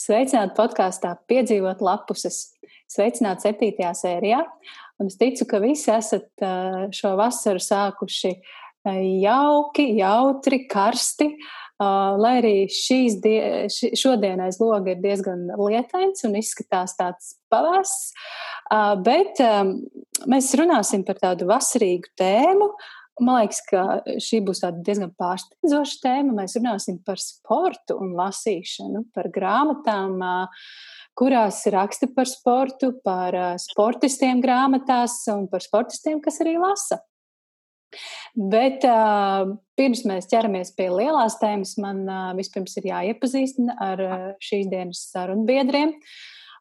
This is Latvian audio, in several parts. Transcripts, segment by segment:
Sveicināti podkāstā Piedzīvot lapuses. Sveicināti septītajā sērijā. Un es ticu, ka visi esat šo vasaru sākuši jauki, jautri, karsti. Lai arī šīs die, šodien aiz loga ir diezgan lietains un izskatās tāds pavārs, bet mēs runāsim par tādu vasarīgu tēmu, Man liekas, ka šī būs diezgan pārsteidzoša tēma. Mēs runāsim par sportu un lasīšanu, par grāmatām, kurās raksta par sportu, par sportistiem grāmatās un par sportistiem, kas arī lasa. Bet uh, pirms mēs ķeramies pie lielās tēmas, man uh, vispirms ir jāiepazīstina ar uh, šīs dienas sarunbiedriem.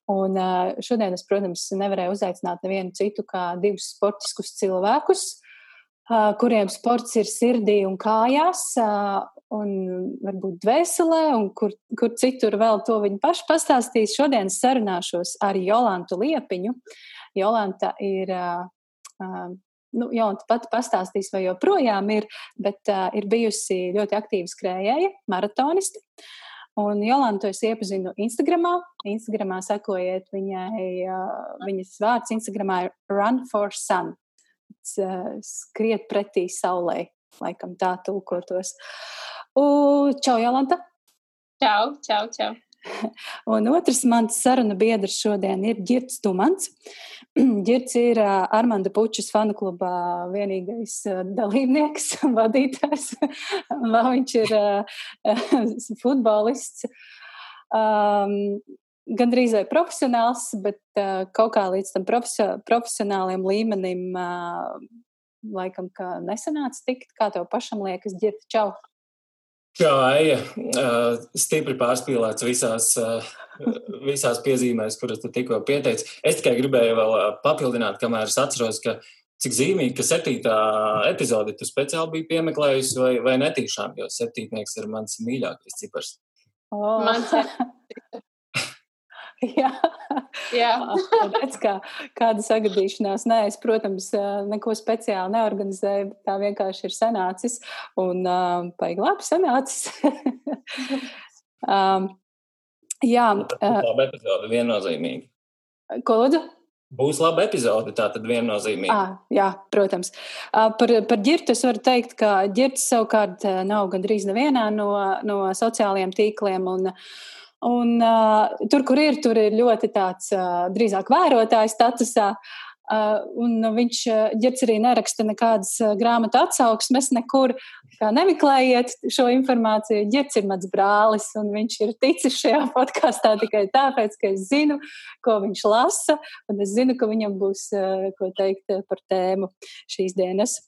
Un uh, šodien es, protams, nevarēju uzaicināt nevienu citu kā divus sportiskus cilvēkus, kuriem sports ir sirdī un kājās, un varbūt dvēselē, un kur, kur citur vēl to viņi paši pastāstīs. Šodien sarunāšos ar Jolantu Liepiņu. Jolanta ir, nu, Jolanta pati pastāstīs, vai joprojām ir, bet ir bijusi ļoti aktīva skrējēja, maratoniste. Un Jolantu es iepazinu Instagramā. Instagramā sekojiet viņai, viņas vārds Instagramā ir Run for Sun skriet pretī saulē, laikam tā tulkotos. U, čau, Jolanta! Čau, čau, čau! Un otrs mans saruna biedrs šodien ir Girts Tumans. Girts ir Armanda Pučas fanu klubā vienīgais dalībnieks, vadītājs. Vēl viņš ir futbolists. Um, gandrīz vai profesionāls, bet uh, kaut kā līdz tam profesio, profesionāliem līmenim uh, laikam nesanāca tikt. Kā tev pašam liekas, ģirta čau? Jā, Eja, uh, stipri pārspīlēts visās, uh, visās piezīmēs, kuras tu tikko pieteici. Es tikai gribēju vēl papildināt, kamēr es atceros, ka cik zīmīgi, ka septītā epizode tu speciāli biji piemeklējusi vai, vai netīšām, jo septītnieks ir mans mīļākais cipars. Oh. Mans ir. Jā, Jā. redz, kā, kāda sagadīšanās. Nē, es, protams, neko speciāli neorganizēju, tā vienkārši ir sanācis un baigi labi sanācis. um, jā. Laba epizode, viennozīmīgi. Ko lūdzu? Būs laba epizode, tā tad viennozīmīgi. À, jā, protams. Par, par ģirtu es varu teikt, ka ģirts savukārt nav gandrīz nevienā no, no sociālajiem tīkliem. Un, uh, Un, uh, tur, kur ir, tur ir ļoti tāds uh, drīzāk vērotājs statusā. Uh, un viņš ģērts arī neraksta nekādas uh, grāmatu atsauksmes, nekur nemeklējiet šo informāciju. Ģērts ir mans brālis, un viņš ir ticis šajā podkāstā tikai tāpēc, ka es zinu, ko viņš lasa, un es zinu, ka viņam būs uh, ko teikt par tēmu šīs dienas.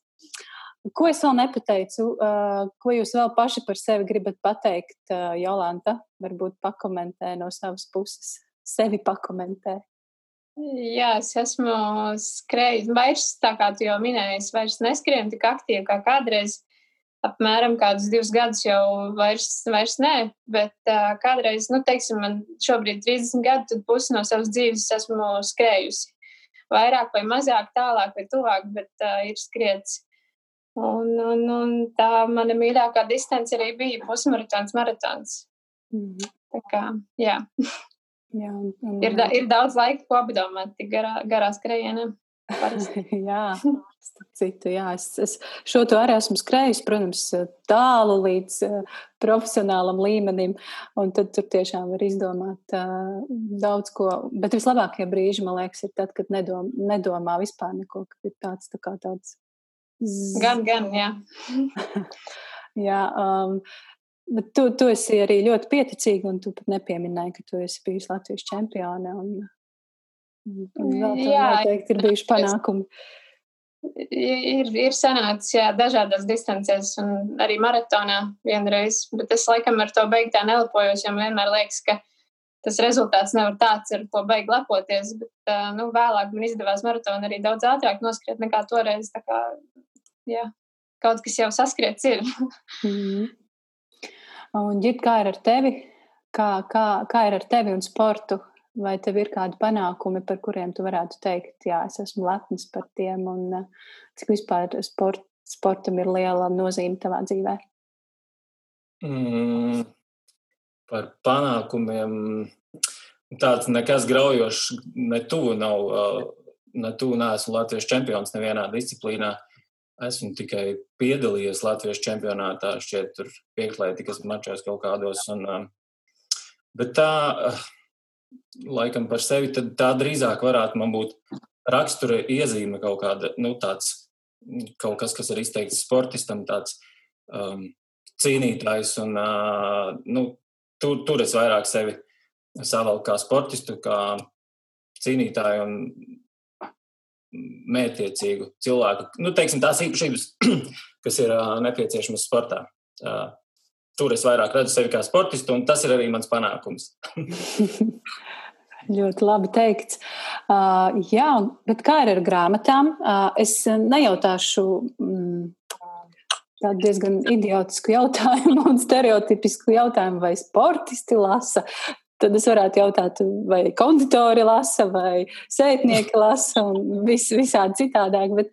Ko es vēl nepateicu? Uh, ko jūs vēl paši par sevi gribat pateikt, uh, Jolanta? Varbūt pakomentē no savas puses. Sevi pakomentē. Jā, es esmu skrējis. Vairs, tā kā tu jau minēji, es vairs neskrienu tik aktīvi kā kādreiz. Apmēram kādus divus gadus jau vairs, vairs nē, bet uh, kādreiz, nu, teiksim, man šobrīd 30 gadi, tad pusi no savas dzīves esmu skrējusi. Vairāk vai mazāk, tālāk vai tuvāk, bet uh, ir skriets. Un, un, un tā mana mīļākā distance arī bija pusmaratons, maratons. Mm -hmm. Tā kā, jā. jā un, ir, da, ir daudz laika, ko apdomāt tik garā, garā skrejienā. jā, starp citu, jā, es, es šo to arī esmu skrējis, protams, tālu līdz uh, profesionālam līmenim, un tad tur tiešām var izdomāt uh, daudz ko, bet vislabākie brīži, man liekas, ir tad, kad nedom, nedomā vispār neko, kad ir tāds, tā kā tāds Gan, gan, jā. jā um, bet tu, tu esi arī ļoti pieticīga, un tu pat nepieminēji, ka tu esi bijusi Latvijas čempione. Un, un vēl tam jā, noteikti ir bijuši panākumi. Ir, ir sanācis jā, dažādās distancēs, un arī maratonā vienreiz, bet es laikam ar to beigtu tā nelepojos, jo man vienmēr liekas, ka tas rezultāts nevar tāds, ar ko beig lepoties. Bet, nu, vēlāk man izdevās maratonu arī daudz ātrāk noskriet nekā toreiz. Tā kā jā, kaut kas jau saskriets ir. mm -hmm. Un, Ģit, kā ir ar tevi? Kā, kā, kā ir ar tevi un sportu? Vai tev ir kādi panākumi, par kuriem tu varētu teikt, jā, es esmu lepns par tiem, un uh, cik vispār sport, sportam ir liela nozīme tavā dzīvē? Mm, par panākumiem tāds nekas graujošs, ne tuvu nav, ne tuvu neesmu Latvijas čempions nevienā disciplīnā. Esmu tikai piedalījies Latvijas čempionātā, šķiet, tur pieklētikas mačos kaut kādos. Un, bet tā, laikam par sevi, tad tā drīzāk varētu man būt rakstura iezīme kaut kāda, nu tāds, kaut kas, kas ir izteikts sportistam, tāds um, cīnītājs un, uh, nu, tur, tur es vairāk sevi savalku kā sportistu, kā cīnītāju un mērķiecīgu cilvēku. Nu, teiksim, tās īpašības, kas ir uh, nepieciešamas sportā. Uh, tur es vairāk redzu sevi kā sportistu, un tas ir arī mans panākums. Ļoti labi teikts. Uh, jā, bet kā ir ar grāmatām? Uh, es nejautāšu mm, tādu diezgan idiotisku jautājumu un stereotipisku jautājumu, vai sportisti lasa tad es varētu jautāt, vai konditori lasa, vai sētnieki lasa, un vis, visādi citādāk. Bet,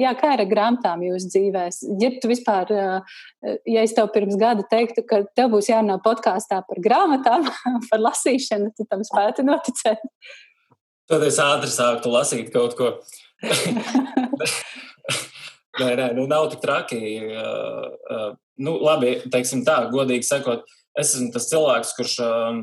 jā, kā ir ar grāmatām jūsu dzīvēs? Ja tu vispār, ja es tev pirms gada teiktu, ka tev būs jārunā podkāstā par grāmatām, par lasīšanu, tad tam spētu noticēt. Tad es ātri sāktu lasīt kaut ko. nē, nē, nu nav tik traki. Uh, uh, nu, labi, teiksim tā, godīgi sakot, es esmu tas cilvēks, kurš uh,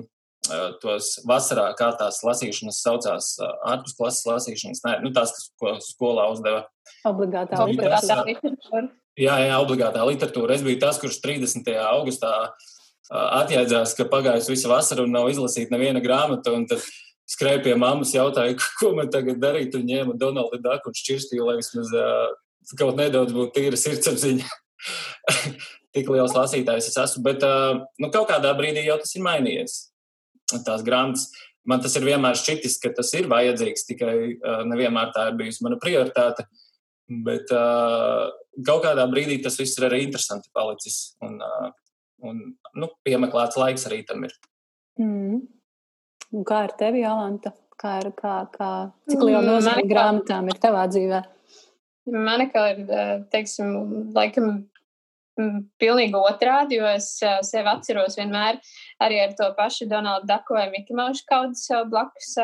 tos vasarā, kā tās lasīšanas saucās, ārpus klases lasīšanas, nē, nu tās, kas, ko skolā uzdeva. Obligātā, literatūra. Jā, jā, obligātā literatūra. Es biju tas, kurš 30. augustā atjēdzās, ka pagājusi visa vasara un nav izlasīta neviena grāmata, un tad skrēja pie mammas, jautāja, ko man tagad darīt, un ņēma Donaldu Daku un šķirstīju, lai vismaz kaut nedaudz būtu tīra sirdsapziņa. Tik liels lasītājs es esmu, bet nu, kaut kādā brīdī jau tas ir mainījies tās grāmatas. Man tas ir vienmēr šķitis, ka tas ir vajadzīgs, tikai uh, nevienmēr tā ir bijusi mana prioritāte. Bet uh, kaut kādā brīdī tas viss ir arī interesanti palicis. Un, uh, un nu, piemeklēts laiks arī tam ir. Mm. Un kā ar tevi, Jolanta? Kā ir, kā, kā, cik liela mm, nozīme grāmatām ir tavā dzīvē? Man ir, teiksim, laikam pilnīgi otrādi, jo es sevi atceros vienmēr arī ar to pašu Donaldu Daku vai Miki Maušu kaudu sev blakus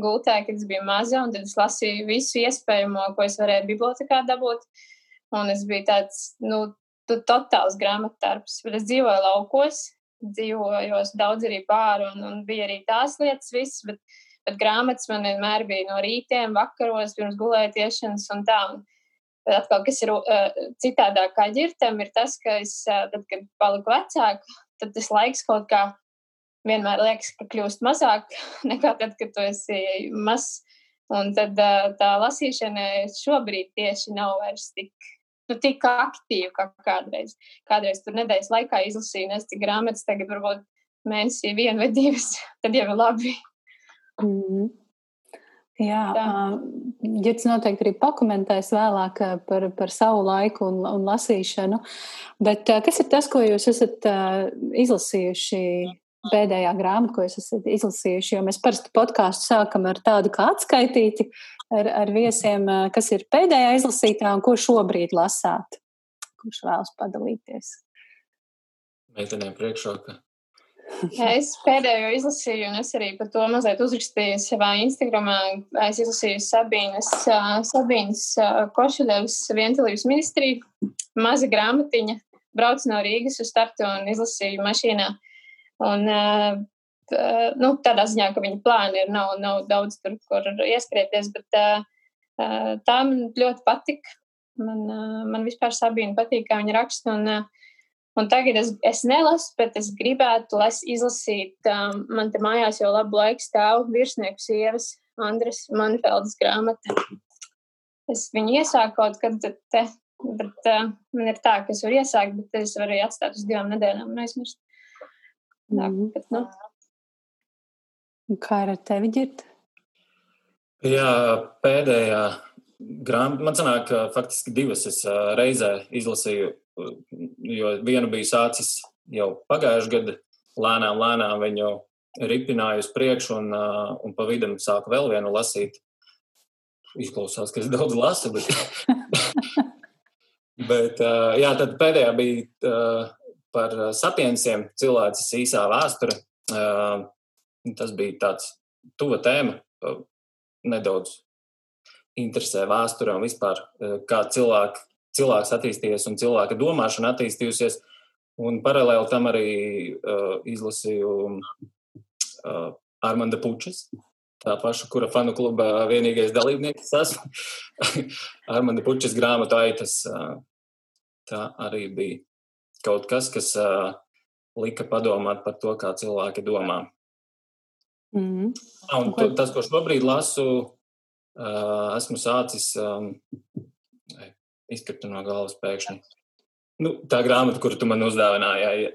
gultē, kad es biju maza, un tad es lasīju visu iespējamo, ko es varēju bibliotekā dabūt. Un es biju tāds, nu, totāls grāmatdarbs, bet es dzīvoju laukos, dzīvojos daudz arī pāri, un, un bija arī tās lietas visas, bet, bet grāmatas man vienmēr bija no rītiem, vakaros, pirms gulētiešanas un tā. Un, Bet atkal, kas ir uh, citādāk kā ģirtam, ir tas, ka es, uh, tad, kad paliku vecāka, tad tas laiks kaut kā vienmēr liekas, ka kļūst mazāk nekā tad, kad tu esi mazs. Un tad tā lasīšana šobrīd tieši nav vairs tik, nu, tik aktīva kā kādreiz. Kādreiz tur nedēļas laikā izlasīju, nes cik grāmatas tagad varbūt mēnesī vienu vai divas, tad jau ir labi. Mm -hmm. Jā, Girts noteikti arī pakomentēs vēlāk par, par savu laiku un, un lasīšanu. Bet kas ir tas, ko jūs esat izlasījuši pēdējā grāmata, ko jūs esat izlasījuši? Jo mēs parasti podkāstu sākam ar tādu kā atskaitīti ar, ar viesiem, kas ir pēdējā izlasītā un ko šobrīd lasāt. Kurš vēlas padalīties? Meitenēm priekšroka. Es pēdējo izlasīju, un es arī par to mazliet uzrakstīju savā Instagramā. Es izlasīju Sabīnas, Sabīnas Košaļevas vientilības ministriju, maza grāmatiņa, braucu no Rīgas uz startu un izlasīju mašīnā. Un, nu, tādā ziņā, ka viņa plāni ir, nav, nav daudz tur, kur ieskrieties, bet tā man ļoti patika. Man, man vispār Sabīna patīk, kā viņa raksta. Un, Un tagad es, es nelasu, bet es gribētu las, izlasīt, um, man te mājās jau labu laiku stāv virsnieku sievas Andres Manfeldas grāmata. Es viņu iesāku kaut kad te, bet uh, man ir tā, ka es varu iesākt, bet es varu atstāt uz divām nedēļām un aizmirst. Tā, mm. bet, nu. Kā ir ar tevi, Girta? Jā, pēdējā grāmata, man sanāk, ka faktiski divas es uh, reizē izlasīju jo vienu bija sācis jau pagājušajā gadā, lēnām, lēnām viņu ripināju uz priekšu un, un pa vidam sāku vēl vienu lasīt. Izklausās, ka es daudz lasu, bet, bet jā, tad pēdējā bija par sapiensiem cilvēces īsā vēsture. Tas bija tāds tuva tēma, nedaudz interesē vēsture un vispār kā cilvēki, cilvēks attīstījies un cilvēka domāšana attīstījusies. Un paralēli tam arī uh, izlasīju uh, Armanda Pučas, tā paša, kura fanu kluba vienīgais dalībnieks esmu. Armanda Pučas grāmatu aitas. Uh, tā arī bija kaut kas, kas uh, lika padomāt par to, kā cilvēki domā. Mm -hmm. Un to, tas, ko šobrīd lasu, uh, esmu sācis um, izkrita no galvas pēkšņi. Nu, tā grāmata, kuru tu man uzdāvināji.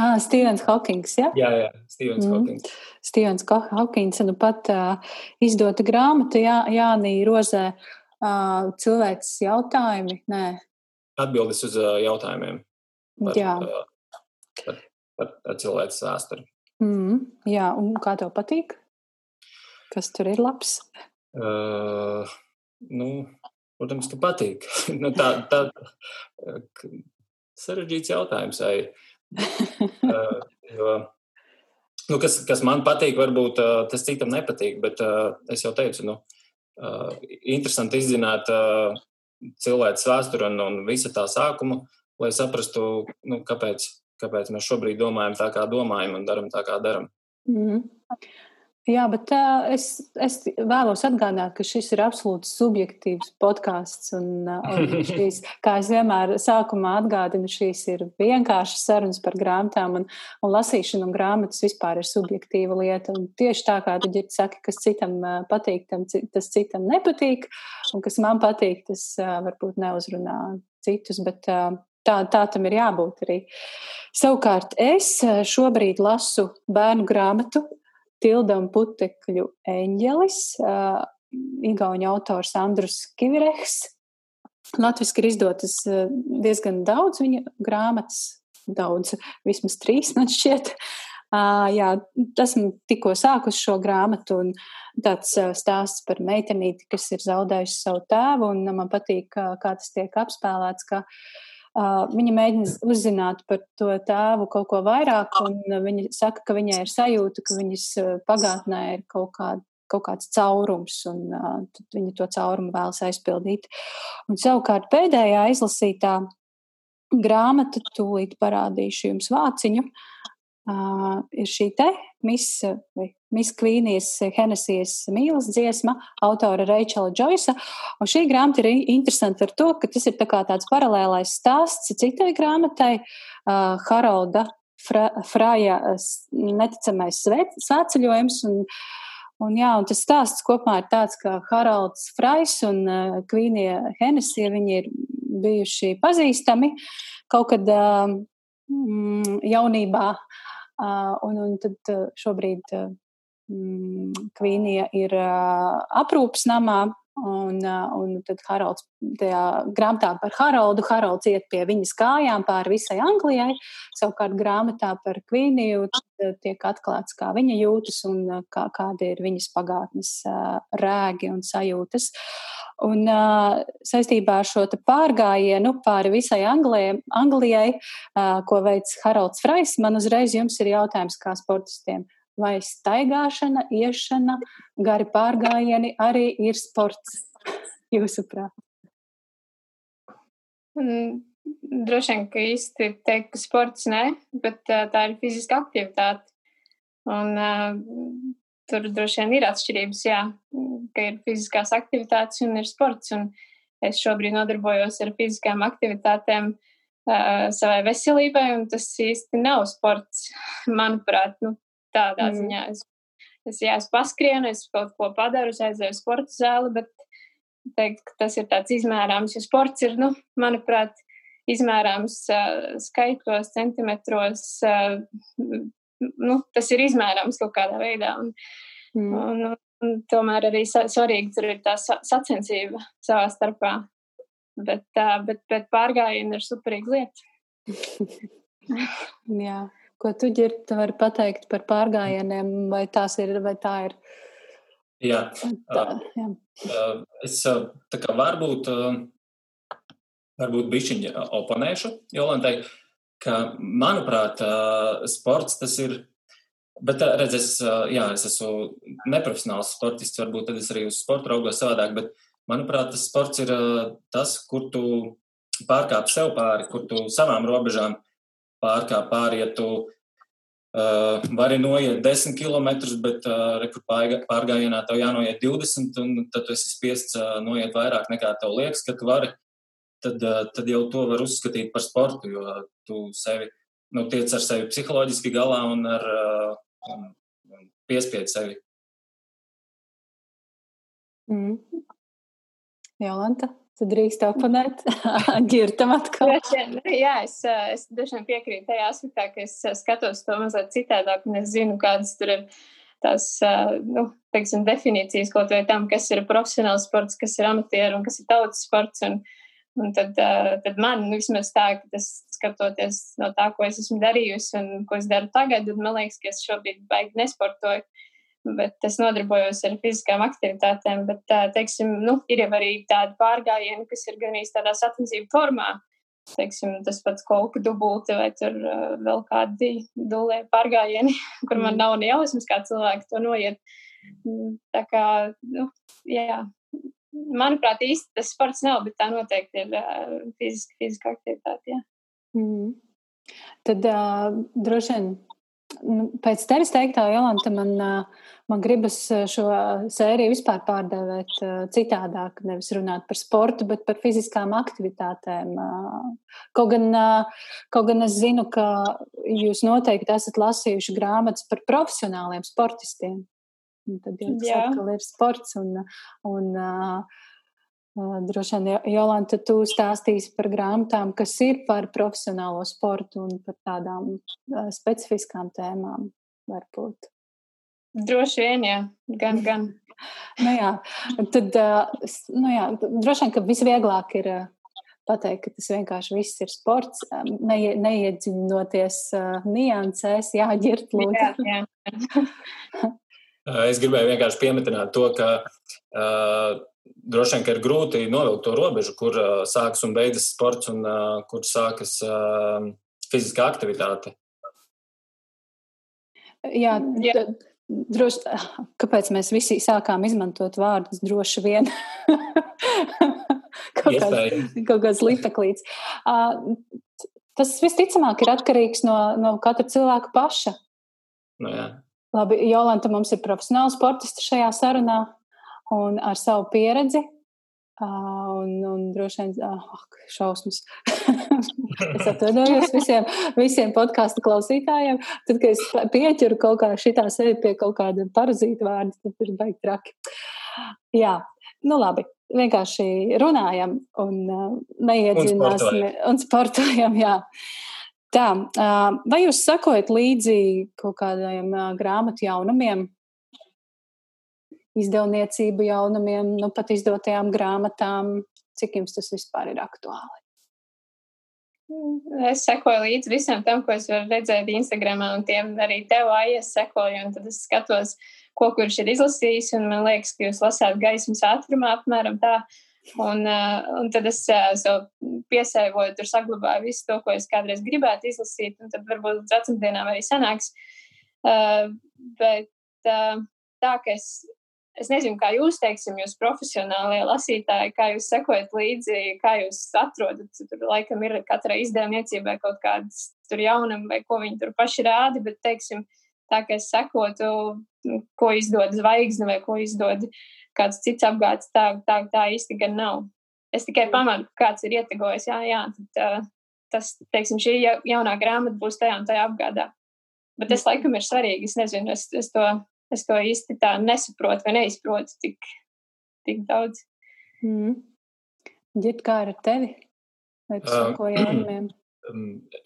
ah, Stevens Hawkins. Ja? Jā, jā, Stevens mm. Hawkins. Stevens Hawkins. Nu pat uh, izdota grāmata Jā, Jānī Rozē. Uh, cilvēks jautājumi? Nē. Atbildes uz uh, jautājumiem. Par, jā. Uh, par, par, par cilvēku vēsturi. Mm, jā, un kā tev patīk? Kas tur ir labs? Uh, nu, protams, ka patīk. nu, tā tā sarežģīts jautājums. Ai, uh, jo, nu, kas, kas man patīk, varbūt uh, tas citam nepatīk, bet uh, es jau teicu, nu, uh, interesanti izzināt uh, cilvēku vēsturi un, un visu tā sākumu, lai saprastu, nu, kāpēc kāpēc mēs šobrīd domājam tā, kā domājam un darām tā, kā darām. Mm -hmm. Jā, bet uh, es, es vēlos atgādināt, ka šis ir absolūti subjektīvs podkāsts. Un, un šīs, kā es vienmēr sākumā atgādinu, šīs ir vienkāršas sarunas par grāmatām, un, un lasīšana un grāmatas vispār ir subjektīva lieta. Un tieši tā kā tu ģirdi saki, kas citam patīk, tam, tas citam nepatīk, un kas man patīk, tas uh, varbūt neuzrunā citus. Bet, uh, Tā, tā tam ir jābūt arī. Savukārt es šobrīd lasu bērnu grāmatu Tilda un Putekļu eņģelis, uh, Igauņu autors Andrus Kivirehs. Latviski ir izdotas diezgan daudz viņa grāmatas, daudz, vismaz trīs man šķiet. Uh, jā, esmu tikko sākus šo grāmatu, un tāds uh, stāsts par meitenīti, kas ir zaudējusi savu tēvu, un man patīk, uh, kā tas tiek apspēlēts, ka Uh, viņa mēģina uzzināt par to tēvu kaut ko vairāk, un viņa saka, ka viņai ir sajūta, ka viņas pagātnē ir kaut, kā, kaut kāds caurums, un uh, viņa to caurumu vēlas aizpildīt. Un savukārt pēdējā izlasītā grāmata, tūlīt parādīšu jums vāciņu, uh, ir šī te Kvīnijas Henesijas mīlas dziesma, autora Reičela Džoisa. Un šī grāmata ir interesanta ar to, ka tas ir tā tāds paralēlais stāsts citai grāmatai, uh, Harolda Fra, Fraja neticamais svētceļojums. Un, un, jā, un tas stāsts kopumā ir tāds, ka Haralds Frais un uh, Kvīnija Henesija, viņi ir bijuši pazīstami kaut kad uh, jaunībā. Un, un tad šobrīd uh, Kvīnija ir aprūpas namā, Un, un tad Haralds, tajā grāmatā par Haraldu, Haralds iet pie viņas kājām pāri visai Anglijai. Savukārt grāmatā par Kvīniju tiek atklāts, kā viņa jūtas un kā, kāda ir viņas pagātnes rēgi un sajūtas. Un saistībā ar šo pārgājienu pāri visai Anglijai, Anglijai ko veids Haralds Frais, man uzreiz jums ir jautājums kā sportistiem vai staigāšana, iešana, gari pārgājieni arī ir sports, jūsuprāt? Mm, droši vien, ka īsti teikt, ka sports nē, bet tā ir fiziska aktivitāte. Un uh, tur droši vien ir atšķirības, jā, ka ir fiziskās aktivitātes un ir sports. Un es šobrīd nodarbojos ar fiziskām aktivitātēm uh, savai veselībai, un tas īsti nav sports, manuprāt. Nu, tādā mm. ziņā. Es, es, jā, es paskrienu, es kaut ko padaru, es aizēju sporta zāli, bet teikt, ka tas ir tāds izmērāms, jo sports ir, nu, manuprāt, izmērāms uh, skaitlos, centimetros. Uh, nu, tas ir izmērāms kaut kādā veidā. Un, mm. un, un tomēr arī svarīgi tur ir tā sacensība savā starpā. Bet, uh, bet, bet pārgājieni ir superīga lieta. Jā. Ko tu ģirdi vari pateikt par pārgājieniem, vai tās ir, vai tā ir? Jā, tā, jā. es tā kā varbūt, varbūt bišķiņi oponēšu Jolantai, ka, manuprāt, sports tas ir, Bet, redz, es, jā, es esmu neprofesionāls sportists, varbūt tad es arī uz sporta raugos savādāk, bet, manuprāt, tas sports ir tas, kur tu pārkāp sev pāri, kur tu savām robežām pārkāp pāri, ja tu uh, vari noiet 10 km, bet uh, pārgājienā tev jānoiet 20, un tad tu esi spiests uh, noiet vairāk nekā tev liekas, ka tu vari, tad, uh, tad jau to var uzskatīt par sportu, jo tu sevi nu, tiec ar sevi psiholoģiski galā un ar uh, piespied sevi. Mm. Jolanta, tu drīkst oponēt ģirtam atkal. Jā, es, es dažiem piekrītu tajā aspektā, ka es skatos to mazliet citādāk un es zinu, kādas tur ir tās, nu, teiksim, definīcijas kaut vai tam, kas ir profesionāls sports, kas ir amatieru un kas ir tautas sports. Un, un tad, tad man nu, vismaz tā, ka tas skatoties no tā, ko es esmu darījusi un ko es daru tagad, tad man liekas, ka es šobrīd baigi nesportoju. Bet es nodarbojos ar fiziskām aktivitātēm, bet, teiksim, nu, ir jau arī tādi pārgājieni, kas ir gan īsti tādā sacensību formā. Teiksim, tas pats kolku dubulti vai tur uh, vēl kādi dulē pārgājieni, kur man mm. nav ne jausmas, kā cilvēki to noiet. Mm, tā kā, nu, jā, manuprāt, īsti tas sports nav, bet tā noteikti ir uh, fiziska, fiziska aktivitāte. Jā. Mm. Tad uh, droši vien pēc tevis teiktā, Jolanta, man, man gribas šo sēriju vispār pārdēvēt citādāk. Nevis runāt par sportu, bet par fiziskām aktivitātēm. Kaut, gan, kaut gan es zinu, ka jūs noteikti esat lasījuši grāmatas par profesionāliem sportistiem. Un tad Jā. atkal ir sports un, un uh, Droši vien, Jolanta, tu stāstīsi par grāmatām, kas ir par profesionālo sportu un par tādām specifiskām tēmām, varbūt. Droši vien, jā, gan, gan. nu, jā, tad, nu, jā, droši vien, ka visvieglāk ir pateikt, ka tas vienkārši viss ir sports, ne, neiedziļinoties niansēs, jāģirt lūdzu. Jā, jā. es gribēju vienkārši piemetināt to, ka uh, droši vien ir grūti novilkt to robežu, kur uh, sākas un beidzas sports un uh, kur sākas uh, fiziskā aktivitāte. Jā, Jā. Droši, kāpēc mēs visi sākām izmantot vārdus droši vien? kaut, kāds, kaut kāds lipeklīts. Uh, tas visticamāk ir atkarīgs no, no katra cilvēka paša. Nu, jā. Labi, Jolanta, mums ir profesionāli sportisti šajā sarunā un ar savu pieredzi. Uh, un, un droši vien, ah, šausmas. es atvainojos visiem, visiem podkāstu klausītājiem. Tad, kad es pieķeru kaut kā šitā sevi pie kaut kāda parazīta vārda, tad ir baigi traki. Jā, nu labi. Vienkārši runājam un uh, neiedziļināsim un sportojam. Jā. Tā, uh, vai jūs sakojat līdzi kaut kādiem uh, grāmatu jaunumiem, izdevniecību jaunumiem, nu pat izdotajām grāmatām, cik jums tas vispār ir aktuāli? Es sekoju līdzi visam tam, ko es redzēju Instagram, un tiem arī tev aizies sekoju, un tad es skatos, ko kurš ir izlasījis, un man liekas, ka jūs lasāt gaismas ātrumā apmēram tā. Un, uh, un tad es uh, piesēvoju, tur saglabāju visu to, ko es kādreiz gribētu izlasīt, un tad varbūt līdz vecumdienām arī sanāks. Uh, bet uh, tā, ka es Es nezinu, kā jūs teiksim, jūs profesionālie lasītāji, kā jūs sekojat līdzi, kā jūs atrodat. Tur laikam ir katrai izdevniecībai kaut kādas tur jaunumi vai ko viņi tur paši rāda, bet, teiksim, tā kā es sekotu, nu, ko izdod zvaigzne vai ko izdod kāds cits apgāds, tā, tā, tā īsti gan nav. Es tikai mm. pamanu, kāds ir ietekojis, jā, jā, tad, tas, teiksim, šī jaunā grāmata būs tajā un tajā apgādā. Bet tas mm. laikam ir svarīgi, es nezinu, es, es to es to īsti tā nesaprotu vai neizprotu tik, tik daudz. Mm. Ģip, kā ar tevi? Vai tu sako uh, jaunumiem?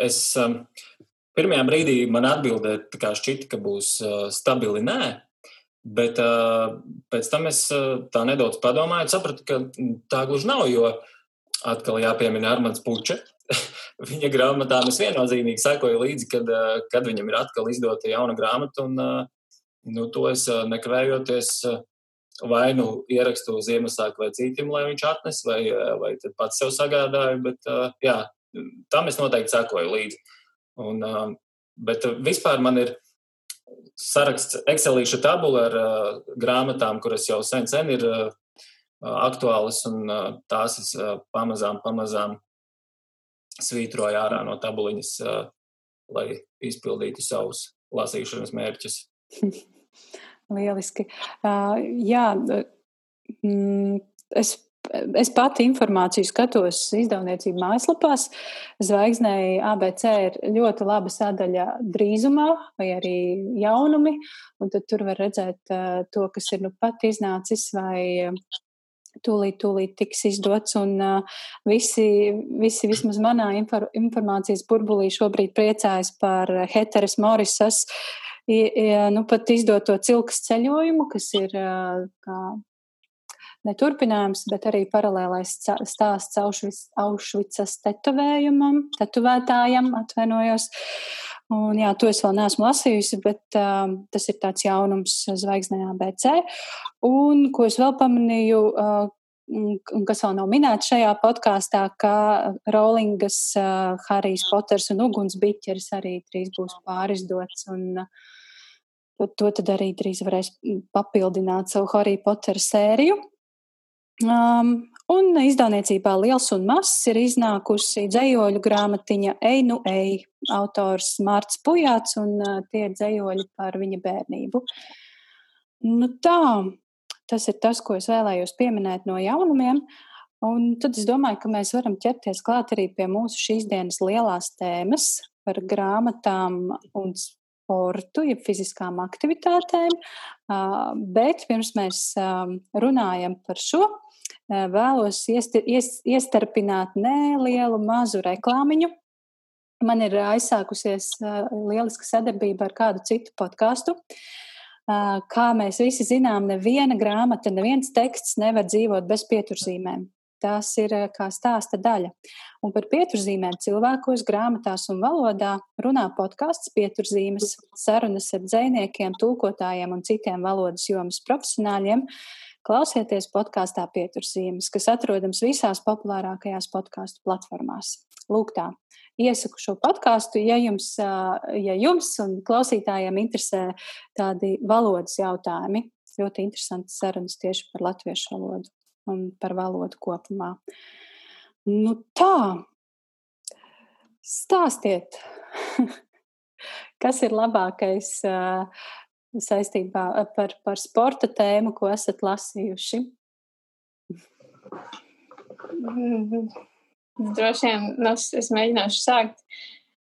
Es um, pirmajā brīdī man atbildēja, šķita, ka būs uh, stabili nē. Bet uh, pēc tam es uh, tā nedaudz padomāju, sapratu, ka tā gluži nav. Jo atkal jāpiemina Armāns Puķa. Viņa grāmatām es viennozīmīgi sekoju līdzi, kad, uh, kad viņam ir atkal izdota jauna grāmata. Un, uh, nu, to es nekavējoties vai nu ierakstu Ziemassvētku vai citam, lai viņš atnes, vai, vai pats sev sagādāju. Bet, jā, tam es noteikti sekoju līdzi. Un, bet vispār man ir saraksts, Excelīša tabula ar grāmatām, kuras jau sen, sen ir aktuālas, un tās es pamazām, pamazām svītroju ārā no tabuliņas, lai izpildītu savus lasīšanas mērķus. Lieliski. Uh, jā, mm, es Es pati informāciju skatos izdevniecību mājaslapās. Zvaigznēji ABC ir ļoti laba sadaļa drīzumā vai arī jaunumi, un tad tur var redzēt to, kas ir nu pat iznācis vai tūlīt, tūlīt tiks izdots, un uh, visi, visi vismaz manā infor, informācijas burbulī šobrīd priecājas par Heteres Morisas, nu pat izdoto cilkas ceļojumu, kas ir kā ne turpinājums, bet arī paralēlais stāsts Aušvicas tetovējumam, tetovētājam, atvainojos. Un, jā, to es vēl neesmu lasījusi, bet um, tas ir tāds jaunums zvaigznē ABC. Un, ko es vēl pamanīju, uh, un kas vēl nav minēts šajā podkāstā, ka Rowlingas uh, Harijs Poters un Ugunsbiķeris arī drīz būs pārizdots. Un, uh, to tad arī drīz varēs papildināt savu Harry Potter sēriju. Um, un izdevniecībā Liels un Mazs ir iznākusi dzējoļu grāmatiņa Ej, nu, ej, autors Mārts Pujāts, un uh, tie ir dzējoļi par viņa bērnību. Nu tā, tas ir tas, ko es vēlējos pieminēt no jaunumiem. Un tad es domāju, ka mēs varam ķerties klāt arī pie mūsu šīs dienas lielās tēmas par grāmatām un sportu, jeb fiziskām aktivitātēm. Bet pirms mēs runājam par šo, vēlos iestarpināt nelielu mazu reklāmiņu. Man ir aizsākusies lieliska sadarbība ar kādu citu podkāstu. Kā mēs visi zinām, neviena grāmata, neviens teksts nevar dzīvot bez pieturzīmēm. Tās ir kā stāsta daļa. Un par pieturzīmēm cilvēkos, grāmatās un valodā runā podkāsts pieturzīmes, sarunas ar dziniekiem, tulkotājiem un citiem valodas jomas profesionāļiem, Klausieties podkāstā Pietursīmes, kas atrodams visās populārākajās podkāstu platformās. Lūk, tā. Iesaku šo podkāstu, ja jums, ja jums un klausītājiem interesē tādi valodas jautājumi. Ļoti interesants sarunas tieši par latviešu valodu un par valodu kopumā. Nu tā, stāstiet, kas ir labākais saistībā par, par sporta tēmu, ko esat lasījuši? Mm, droši vien nu, es, mēģināšu sākt.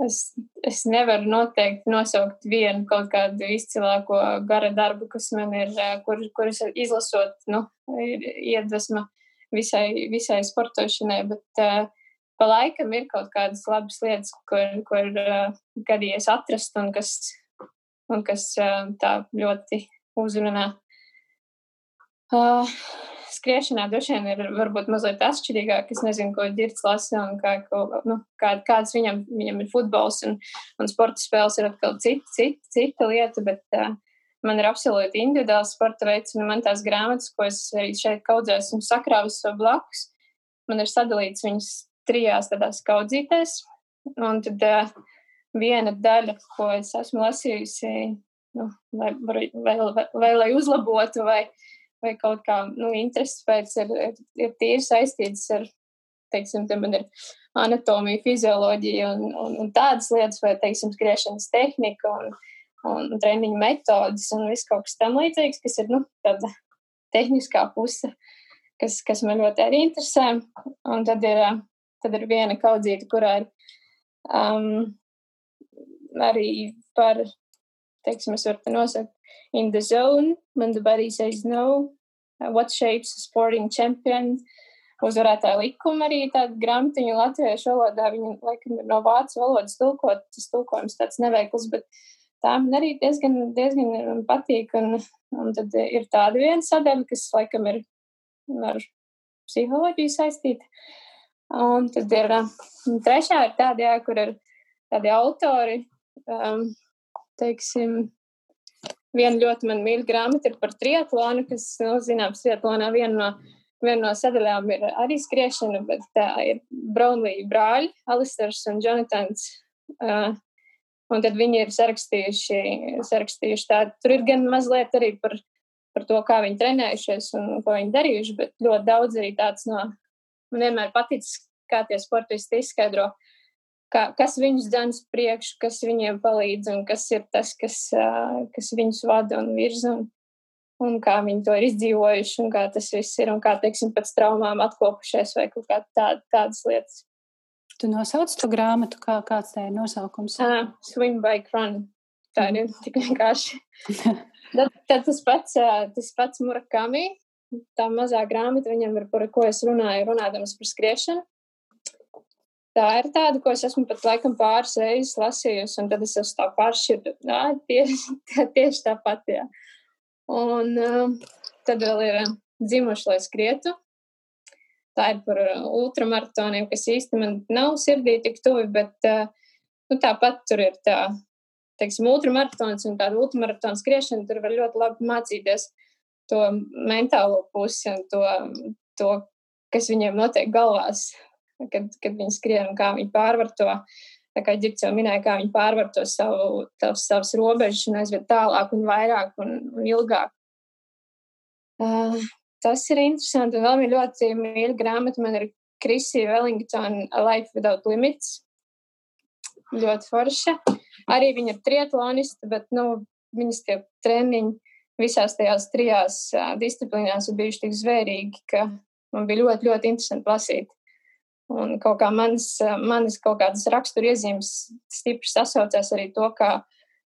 Es, es nevaru noteikti nosaukt vienu kaut kādu izcilāko gara darbu, kas man ir, kur, kuras izlasot, nu, ir iedvesma visai, visai sportošanai, bet uh, pa laikam ir kaut kādas labas lietas, kur, kur uh, gadījies atrast un kas un kas tā ļoti uzrunā. Uh, skriešanā droši vien ir varbūt mazliet atšķirīgāk. Es nezinu, ko Girts lasa un kā, ko, nu, kā, kāds viņam, viņam ir futbols un, un sporta spēles ir atkal cita, cita, cita lieta, bet uh, man ir absolūti individuāls sporta veids un man tās grāmatas, ko es arī šeit kaudzēju, esmu sakrāvis sev blakus, man ir sadalīts viņas trijās tādās kaudzītēs. Un tad uh, viena daļa, ko es esmu lasījusi, nu, vai, vai, vai, vai, vai lai uzlabotu, vai, vai kaut kā nu, intereses pēc, ir, ir, ir tīri saistītas ar, teiksim, te man ir anatomija, fizioloģija un, un, un tādas lietas, vai, teiksim, skriešanas tehnika un, un treniņu metodas un viss kaut kas tam līdzīgs, kas ir, nu, tāda tehniskā puse, kas, kas man ļoti arī interesē. Un tad ir, tad ir viena kaudzīta, kurā ir um, arī par, teiksim, es varu te nosaukt, in the zone, when the body says no, what shapes sporting champion, uzvarētāja likuma arī tāda grāmatiņa latviešu valodā, viņa laikam ir no vācu valodas tulkot, tas tulkojums tāds neveikls, bet tā man arī diezgan, diezgan patīk, un, un tad ir tāda viena sadaļa, kas laikam ir ar psiholoģiju saistīta. Un tad ir trešā ir tāda, jā, kur ir tādi autori, um, teiksim, viena ļoti man mīļa grāmata ir par triatlonu, kas, nu, zināms, triatlonā viena no, viena no sadaļām ir arī skriešana, bet tā ir Brownlī brāļi, Alisters un Jonatans. Uh, Un tad viņi ir sarakstījuši, sarakstījuši tādu. Tur ir gan mazliet arī par, par to, kā viņi trenējušies un ko viņi darījuši, bet ļoti daudz arī tāds no. Man vienmēr paticis, kā tie sportisti izskaidro, kā, kas viņus dzēns priekš, kas viņiem palīdz un kas ir tas, kas, kas viņus vada un virza. Un, un kā viņi to ir izdzīvojuši, un kā tas viss ir, un kā, teiksim, pēc traumām atkopušies vai kaut kā tā, tādas lietas. Tu nosauc to grāmatu, kā, kāds tā ir nosaukums? Uh, swim, bike, run. Tā ir mm. tik vienkārši. tad, tad tas pats, tas pats Murakami, tā mazā grāmata viņam ir, par ko es runāju, runādams par skriešanu. Tā ir tāda, ko es esmu pat laikam pāris reizes lasījusi, un tad es esmu tā pāršķirta. Nā, tieši, tieši tāpat, jā. Un uh, tad vēl ir dzimuši, lai skrietu. Tā ir par uh, ultramaratoniem, kas īsti man nav sirdī tik tuvi, bet uh, nu, tāpat tur ir tā, teiksim, ultramaratons un tāda ultramaratona skriešana. Tur var ļoti labi mācīties to mentālo pusi un to, to kas viņiem notiek galvās, kad, kad viņi skrien un kā viņi pārvar to. Tā kā Girts jau minēja, kā viņi pārvar to savu, tavs, savas robežas un aizved tālāk un vairāk un, un ilgāk. Uh, Tas ir interesanti. Vēl viena ļoti mīļa grāmata man ir Krisija Wellington A Life Without Limits. Ļoti forša. Arī viņa ir triatlonista, bet nu, viņas tie treniņi visās tajās trijās uh, disciplīnās ir bijuši tik zvērīgi, ka man bija ļoti, ļoti interesanti lasīt. Un kaut kā manas, manas kaut kādas raksturiezīmes stipri sasaucās arī to, kā,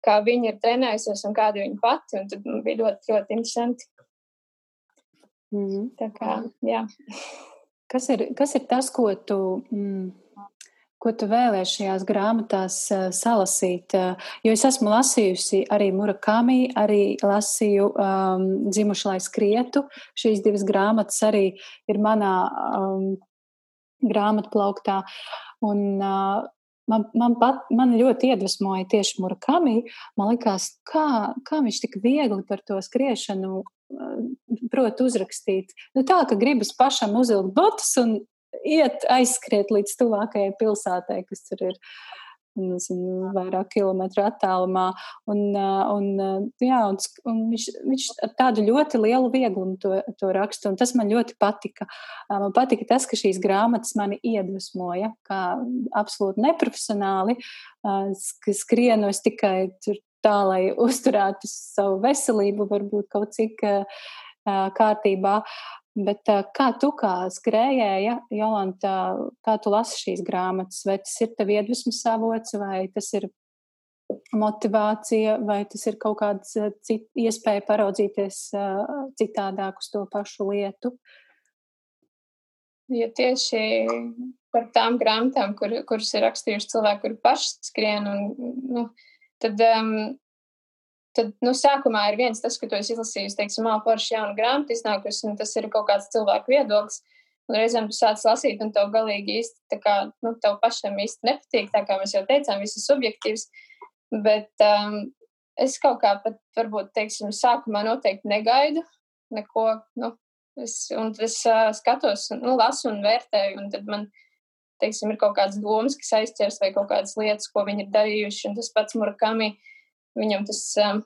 kā viņa ir trenējusies un kāda viņa pati. Un tad bija ļoti, ļoti interesanti. Mm. Tā kā, jā. Kas ir, kas ir tas, ko tu, mm, ko tu vēlēsi šajās grāmatās uh, salasīt? Uh, jo es esmu lasījusi arī Murakami, arī lasīju um, Dzimuši, lai skrietu. Šīs divas grāmatas arī ir manā um, grāmatplauktā. Un, uh, man, man, pat, man ļoti iedvesmoja tieši Murakami. Man liekas, kā, kā viņš tik viegli par to skriešanu prot uzrakstīt. Nu, tā, ka gribas pašam uzvilkt botus un iet aizskriet līdz tuvākajai pilsētai, kas tur ir nezinu, vairāk kilometru attālumā. Un, un, jā, un, un viņš, viņš ar tādu ļoti lielu vieglumu to, to raksta, un tas man ļoti patika. Man patika tas, ka šīs grāmatas mani iedvesmoja, kā absolūti neprofesionāli, skrienu es tikai tur tā, lai uzturētu savu veselību, varbūt kaut cik kārtībā. Bet kā tu kā skrējēja, Jolanta, kā tu lasi šīs grāmatas? Vai tas ir tev iedvesmas avots, vai tas ir motivācija, vai tas ir kaut kāda cita iespēja paraudzīties citādāk uz to pašu lietu? Ja tieši par tām grāmatām, kur, kuras ir rakstījuši cilvēki, kuri paši skrien, un, nu, tad, um, tad nu, sākumā ir viens tas, ka tu esi izlasījis, teiksim, āporši jaunu grāmatu iznākusi, un tas ir kaut kāds cilvēku viedoklis. Un reizēm tu sāc lasīt, un tev galīgi īsti, tā kā, nu, tev pašam īsti nepatīk, tā kā mēs jau teicām, viss ir subjektīvs. Bet um, es kaut kā pat, varbūt, teiksim, sākumā noteikti negaidu neko, nu, es, un es uh, skatos, nu, lasu un vērtēju, un tad man, teiksim, ir kaut kādas domas, kas aizķers vai kaut kādas lietas, ko viņi ir darījuši, un tas pats Murakami, viņam tas, um,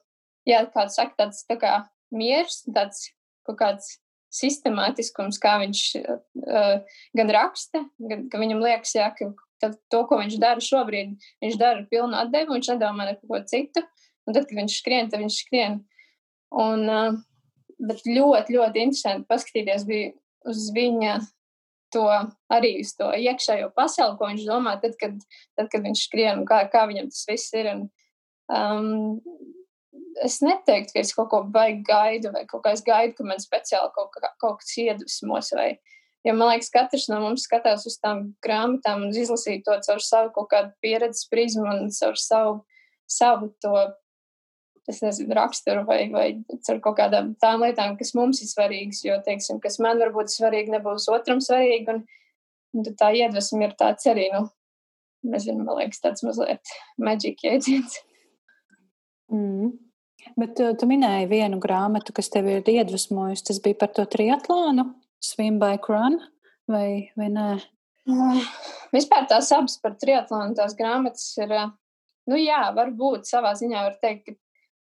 jā, kāds saka, tāds tā kā miers, tāds kaut kāds sistemātiskums, kā viņš uh, gan raksta, gan ka viņam liekas, jā, ka tad, to, ko viņš dara šobrīd, viņš dara pilnu atdevu, viņš nedomā neko ko citu, un tad, kad viņš skrien, tad viņš skrien. Un, uh, bet ļoti, ļoti interesanti paskatīties uz viņa to arī uz to iekšējo pasauli, ko viņš domā, tad, kad, tad, kad viņš skrien un kā, kā viņam tas viss ir. Un, um, es neteiktu, ka es kaut ko baigi gaidu, vai kaut kā es gaidu, ka man speciāli kaut, kā, kaut kas iedvesmos. Vai, jo man liekas, katrs no mums skatās uz tām grāmatām un izlasīt to caur savu kaut kādu pieredzes prizmu un caur savu, savu to es nezinu, raksturu vai, vai ar kaut kādām tām lietām, kas mums ir svarīgas. Jo, teiksim, kas man varbūt svarīgi, nebūs otram svarīgi. Un, un tā iedvesma ir tāds arī, nu, nezinu, man liekas, tāds mazliet maģiski jēdziens. Mm. Bet tu, tu minēji vienu grāmatu, kas tev ir iedvesmojusi. Tas bija par to triatlonu, Swim Bike Run, vai, vai nē? Uh, vispār tās abas par triatlonu, tās grāmatas ir uh, nu jā, varbūt savā ziņā var teikt, ka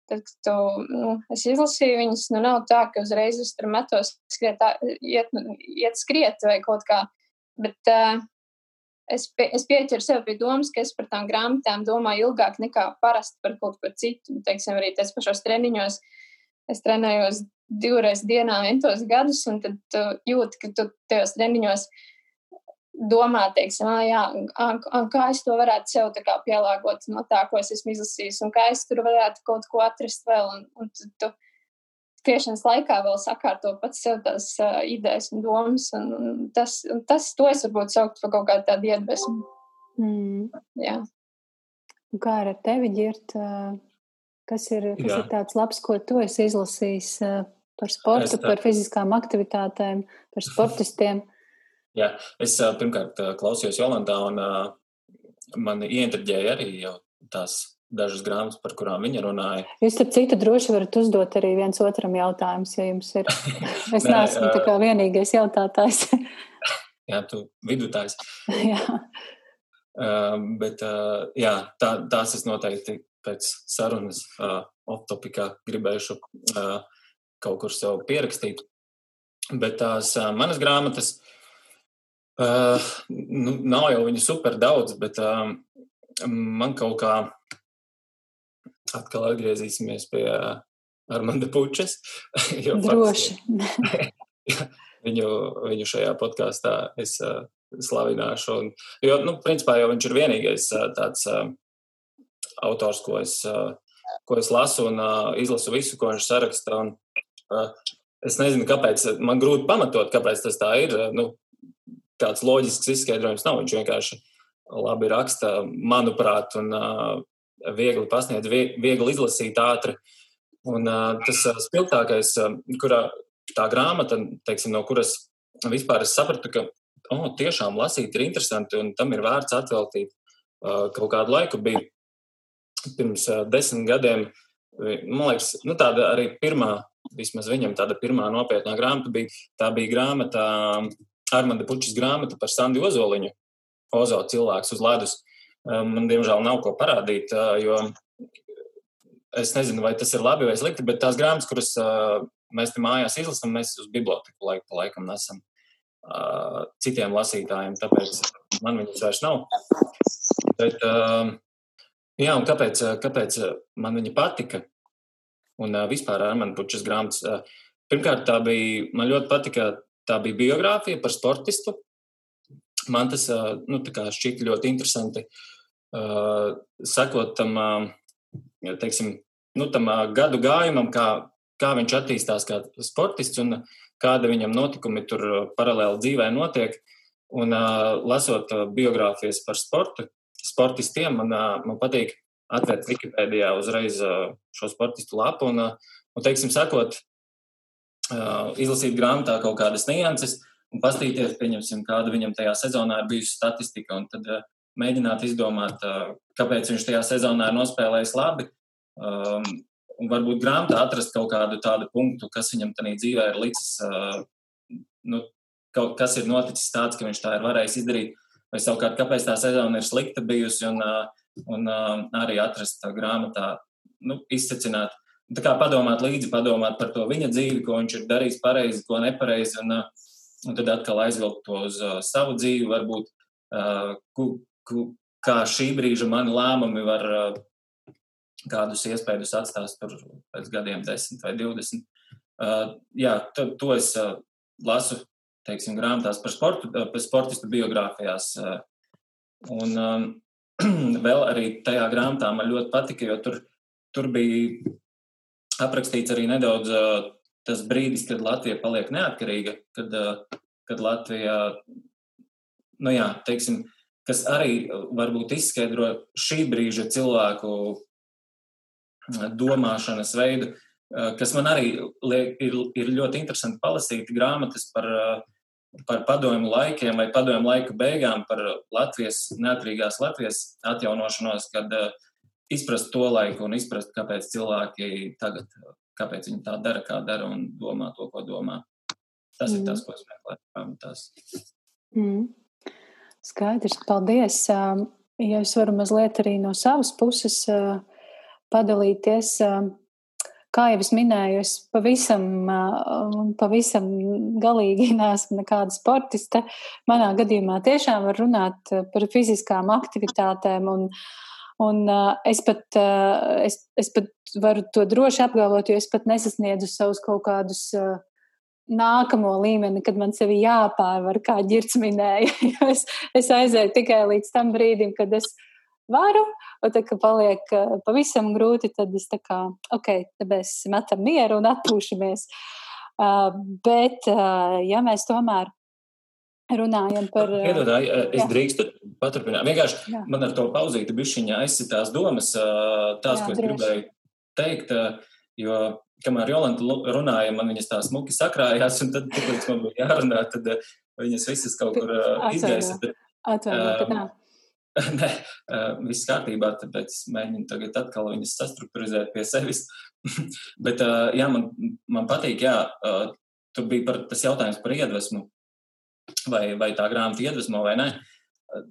tad, kad tu, nu, es izlasīju viņus, nu nav tā, ka uzreiz es tur metos skriet, iet, iet skriet vai kaut kā, bet uh, es, pie, es pieķeru sev pie domas, ka es par tām grāmatām domāju ilgāk nekā parasti par kaut ko citu. Teiksim, arī tais pašos treniņos es trenējos divreiz dienā entos gadus, un tad tu jūti, ka tu tajos treniņos domā, teiksim, ah, jā, a, kā es to varētu sev pielāgot no tā, ko es esmu izlasījis, un kā es tur varētu kaut ko atrast vēl. Un, un tu, tu skriešanas laikā vēl sakārto pats sev tās uh, idejas un domas, un, un tas, un tas, to es varbūt saukt par kaut kādu tādu iedvesmu. Mm. Jā. Un kā ar tevi, Girt, kas ir, kas Jā. ir tāds labs, ko tu esi izlasījis par sportu, tā... par fiziskām aktivitātēm, par sportistiem? Jā, es pirmkārt klausījos Jolantā un man ieintriģēja arī jau tās dažas grāmatas, par kurām viņa runāja. Jūs, starp citu, droši varat uzdot arī viens otram jautājumus, ja jums ir. Es Nē, neesmu tā kā vienīgais jautātājs. jā, tu vidutājs. jā. Uh, bet, uh, jā, tā, tās es noteikti pēc sarunas uh, off-topikā gribēšu uh, kaut kur sev pierakstīt. Bet tās uh, manas grāmatas, Uh, nu, nav jau viņu super daudz, bet uh, man kaut kā atkal atgriezīsimies pie uh, Armanda Pučes. Droši. viņu, viņu šajā podkāstā es uh, slavināšu. Un, jo, nu, principā jau viņš ir vienīgais uh, tāds uh, autors, ko es, uh, ko es lasu un uh, izlasu visu, ko viņš saraksta. Un, uh, es nezinu, kāpēc man grūti pamatot, kāpēc tas tā ir. Uh, nu, tāds loģisks izskaidrojums nav. Viņš vienkārši labi raksta, manuprāt, un uh, viegli pasniedz, viegli izlasīt ātri. Un tas spilgtākais, kurā tā grāmata, teiksim, no kuras vispār es sapratu, ka oh, tiešām lasīt ir interesanti un tam ir vērts atveltīt kaut kādu laiku, bija pirms desmit gadiem. Man liekas, nu, tāda arī pirmā, vismaz viņam tāda pirmā nopietnā grāmata bija, tā bija grāmata Armanda Pučas grāmata par Sandu Ozoliņu, Ozo cilvēks uz ledus. Man, diemžēl, nav ko parādīt, jo es nezinu, vai tas ir labi vai slikti, bet tās grāmatas, kuras mēs te mājās izlasām, mēs uz biblioteku laiku pa laikam nesam citiem lasītājiem, tāpēc man viņas vairs nav. Bet, jā, un kāpēc, kāpēc man viņa patika? Un vispār ar mani pučas grāmatas. Pirmkārt, tā bija, man ļoti patika Tā bija biogrāfija par sportistu. Man tas nu, šķita ļoti interesanti. Uh, sekot tam, teiksim, nu, tam gadu gājumam, kā, kā viņš attīstās kā sportists un kāda viņam notikumi tur paralēli dzīvē notiek. Un, lasot biogrāfijas par sportu, sportistiem, man, man patīk atvērt Wikipēdijā uzreiz šo sportistu lapu un, un teiksim, sakot, izlasīt grāmatā kaut kādas nianses un paskatīties, kāda viņam tajā sezonā ir bijusi statistika, un tad mēģināt izdomāt, kāpēc viņš tajā sezonā ir nospēlējis labi. Um, un varbūt grāmatā atrast kaut kādu tādu punktu, kas viņam tajā dzīvē ir licis, uh, nu, kaut kas ir noticis tāds, ka viņš tā ir varējis izdarīt, vai savukārt, kāpēc tā sezona ir slikta bijusi, un, uh, un uh, arī atrast grāmatā, nu, izsecināt, Tā kā padomāt līdzi, padomāt par to viņa dzīvi, ko viņš ir darījis pareizi, ko nepareizi, un, un tad atkal aizvilkt to uz savu dzīvi, varbūt kā šī brīža mani lēmumi var kādus iespējas atstāt tur pēc gadiem, 10 vai 20. Uh, jā, to, to es lasu, teiksim, grāmatās par sportu, par sportistu biogrāfijās. Un vēl arī tajā grāmatā man ļoti patika, jo tur, tur bija aprakstīts arī nedaudz tas brīdis, kad Latvija paliek neatkarīga, kad, kad Latvija, nu jā, teiksim, kas arī varbūt izskaidro šī brīža cilvēku domāšanas veidu, kas man arī liek, ir, ir ļoti interesanti palasīt grāmatas par, par padomu laikiem vai padomu laiku beigām, par Latvijas, neatkarīgās Latvijas atjaunošanos, kad izprast to laiku un izprast, kāpēc cilvēki tagad, kāpēc viņi tā dara, kā dara un domā to, ko domā. Tas mm. ir tas, mm. ko es meklēju. Tas. Mm. Skaidrs, paldies. ja es varu mazliet arī no savas puses padalīties, kā jau es minēju, es pavisam, pavisam galīgi neesmu nekāda sportiste. Manā gadījumā tiešām var runāt par fiziskām aktivitātēm. Un, un es, pat, es, es pat varu to droši apgalvot, jo es pat nesasniedzu savus kaut kādus nākamo līmeni, kad man sevi jāpārvar, kā ģirts minēja. es, es aizēju tikai līdz tam brīdim, kad es varu, un tad, kad paliek pavisam grūti, tad es tā kā, ok, tad mēs metam mieru un atpūšamies. Uh, bet, uh, ja mēs tomēr runājam par. Piedodāji, es jā. drīkstu paturpināt. Vienkārši jā. man ar to pauzīti bišķiņā aizsitās domas, tās, jā, ko es droši. gribēju teikt, jo kamēr Jolanta runāja, man viņas tā smuki sakrājās, un tad, kad man bija jārunā, tad uh, viņas visas kaut kur izgaisa. Atvainojiet, uh, Nē, viss kārtībā, tāpēc mēģinu tagad atkal viņas sastruktūrizēt pie sevis. Bet, uh, jā, man, man patīk, jā, uh, tur bija par, tas jautājums par iedvesmu, vai, vai tā grāmata iedvesmo vai nē.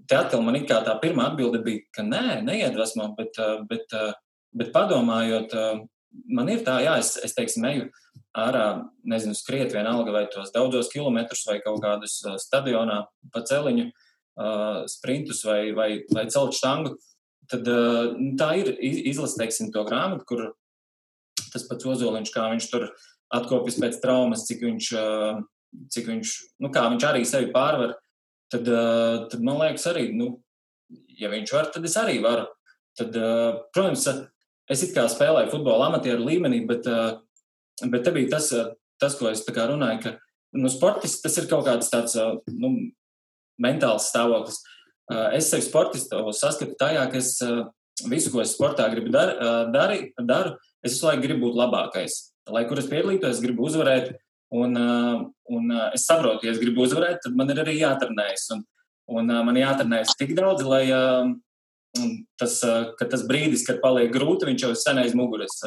Te atkal man it kā tā pirmā atbilde bija, ka nē, neiedvesmo, bet, bet, bet padomājot, man ir tā, jā, es, es teiksim, eju ārā, nezinu, skriet vienalga vai tos daudzos kilometrus vai kaut kādus uh, stadionā pa celiņu, uh, sprintus vai, vai, vai celt štangu, tad uh, tā ir izlase, teiksim, to grāmatu, kur tas pats Ozoliņš, kā viņš tur atkopjas pēc traumas, cik viņš, uh, cik viņš, nu kā viņš arī sevi pārvar, tad, uh, tad man liekas arī, nu, ja viņš var, tad es arī varu. Tad, uh, protams, es it kā spēlēju futbolu amatieru līmenī, bet, eh, bet te bija tas, eh, tas ko es runāju, ka nu, sportists tas ir kaut kāds tāds eh, nu, mentāls stāvoklis. Es sevi sportistu saskatu tajā, ka es visu, ko es sportā gribu dar, dari, daru, es visu laiku gribu būt labākais. Lai kur es piedalītos, es gribu uzvarēt, un, un es saprotu, ja es gribu uzvarēt, tad man ir arī jātrenējas. Un, un man jātrenējas tik daudz, lai, tas, ka tas brīdis, kad paliek grūti, viņš jau ir sen aiz muguras.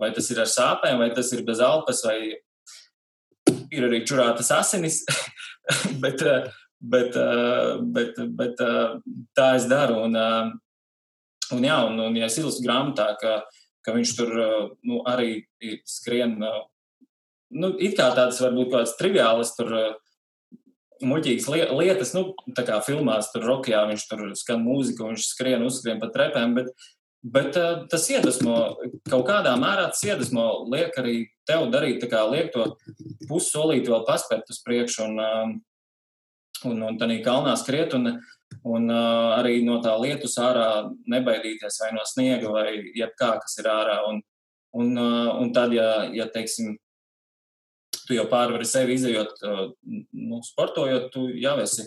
Vai tas ir ar sāpēm, vai tas ir bez alpas, vai ir arī čurātas asinis. bet, bet, bet, bet tā es daru. Un, un, jā, un, un ja es izlasu grāmatā, ka, ka viņš tur nu, arī skrien, nu, it kā tādas varbūt kādas triviālas tur muļķīgas lietas, nu, tā kā filmās, tur rokijā viņš tur skan mūziku, viņš skrien, uzskrien pa trepēm, bet, bet uh, tas iedvesmo, kaut kādā mērā tas iedvesmo, liek arī tev darīt, tā kā liek to pussolīti vēl paspērt uz priekšu un, uh, un, un tādā kalnā skriet un, un uh, arī no tā lietus ārā nebaidīties vai no sniega vai jebkā, kas ir ārā. Un, un, uh, un tad, ja, ja teiksim, tu jau pārvari sevi izējot, nu, sportojot, tu jau esi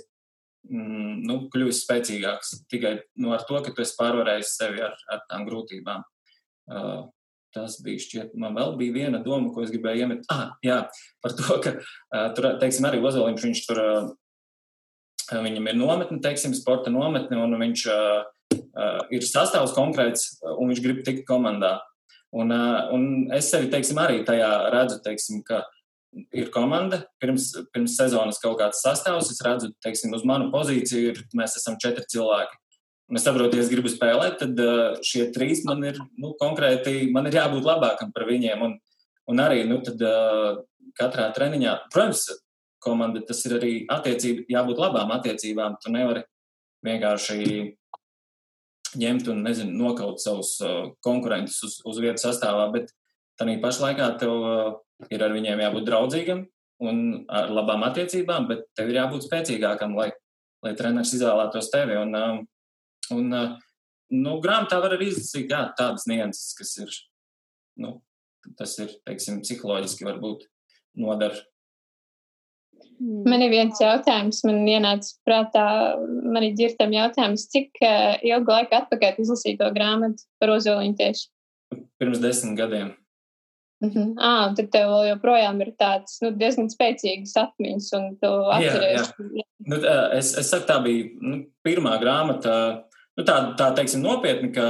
mm, nu, kļuvis spēcīgāks tikai nu, ar to, ka tu esi pārvarējis sevi ar, ar tām grūtībām. Uh, tas bija šķiet, man vēl bija viena doma, ko es gribēju iemet. Ah, jā, par to, ka uh, tur, teiksim, arī Ozoliņš, viņš tur, uh, viņam ir nometne, teiksim, sporta nometne, un viņš uh, uh, ir sastāvs konkrēts, un viņš grib tikt komandā. Un, uh, un es sevi, teiksim, arī tajā redzu, teiksim, ka uh, ir komanda, pirms, pirms sezonas kaut kāds sastāvs. Es redzu, teiksim, uz manu pozīciju ir, mēs esam četri cilvēki. Es saprotu, ja es gribu spēlēt, tad uh, šie trīs man ir nu, konkrēti, man ir jābūt labākam par viņiem. Un, un arī nu, tad, uh, katrā treniņā, protams, komanda tas ir arī attiecība, jābūt labām attiecībām. Tu nevari vienkārši ņemt un nezinu, nokaut savus uh, konkurentus uz, uz vietas sastāvā, bet tā pašā laikā tev ir ar viņiem jābūt draudzīgam un ar labām attiecībām, bet tev ir jābūt spēcīgākam, lai, lai treneris izvēlētos tevi. Un, um, un, uh, nu, grāmatā var arī izlasīt jā, tādas nianses, kas ir, nu, tas ir, teiksim, psiholoģiski varbūt nodara. Man ir viens jautājums, man ienāca prātā, man ir ģirtam jautājums, cik uh, ilgu laiku atpakaļ izlasīja to grāmatu par ozoliņu tieši? Pirms desmit gadiem. Mm -hmm. ah, tad tev joprojām ir tāds nu, diezgan spēcīgs atmiņas, un tu atceries. Jā, jā. Nu, es, es saku, tā bija nu, pirmā grāmata, nu, tā, tā teiksim, nopietni, ka,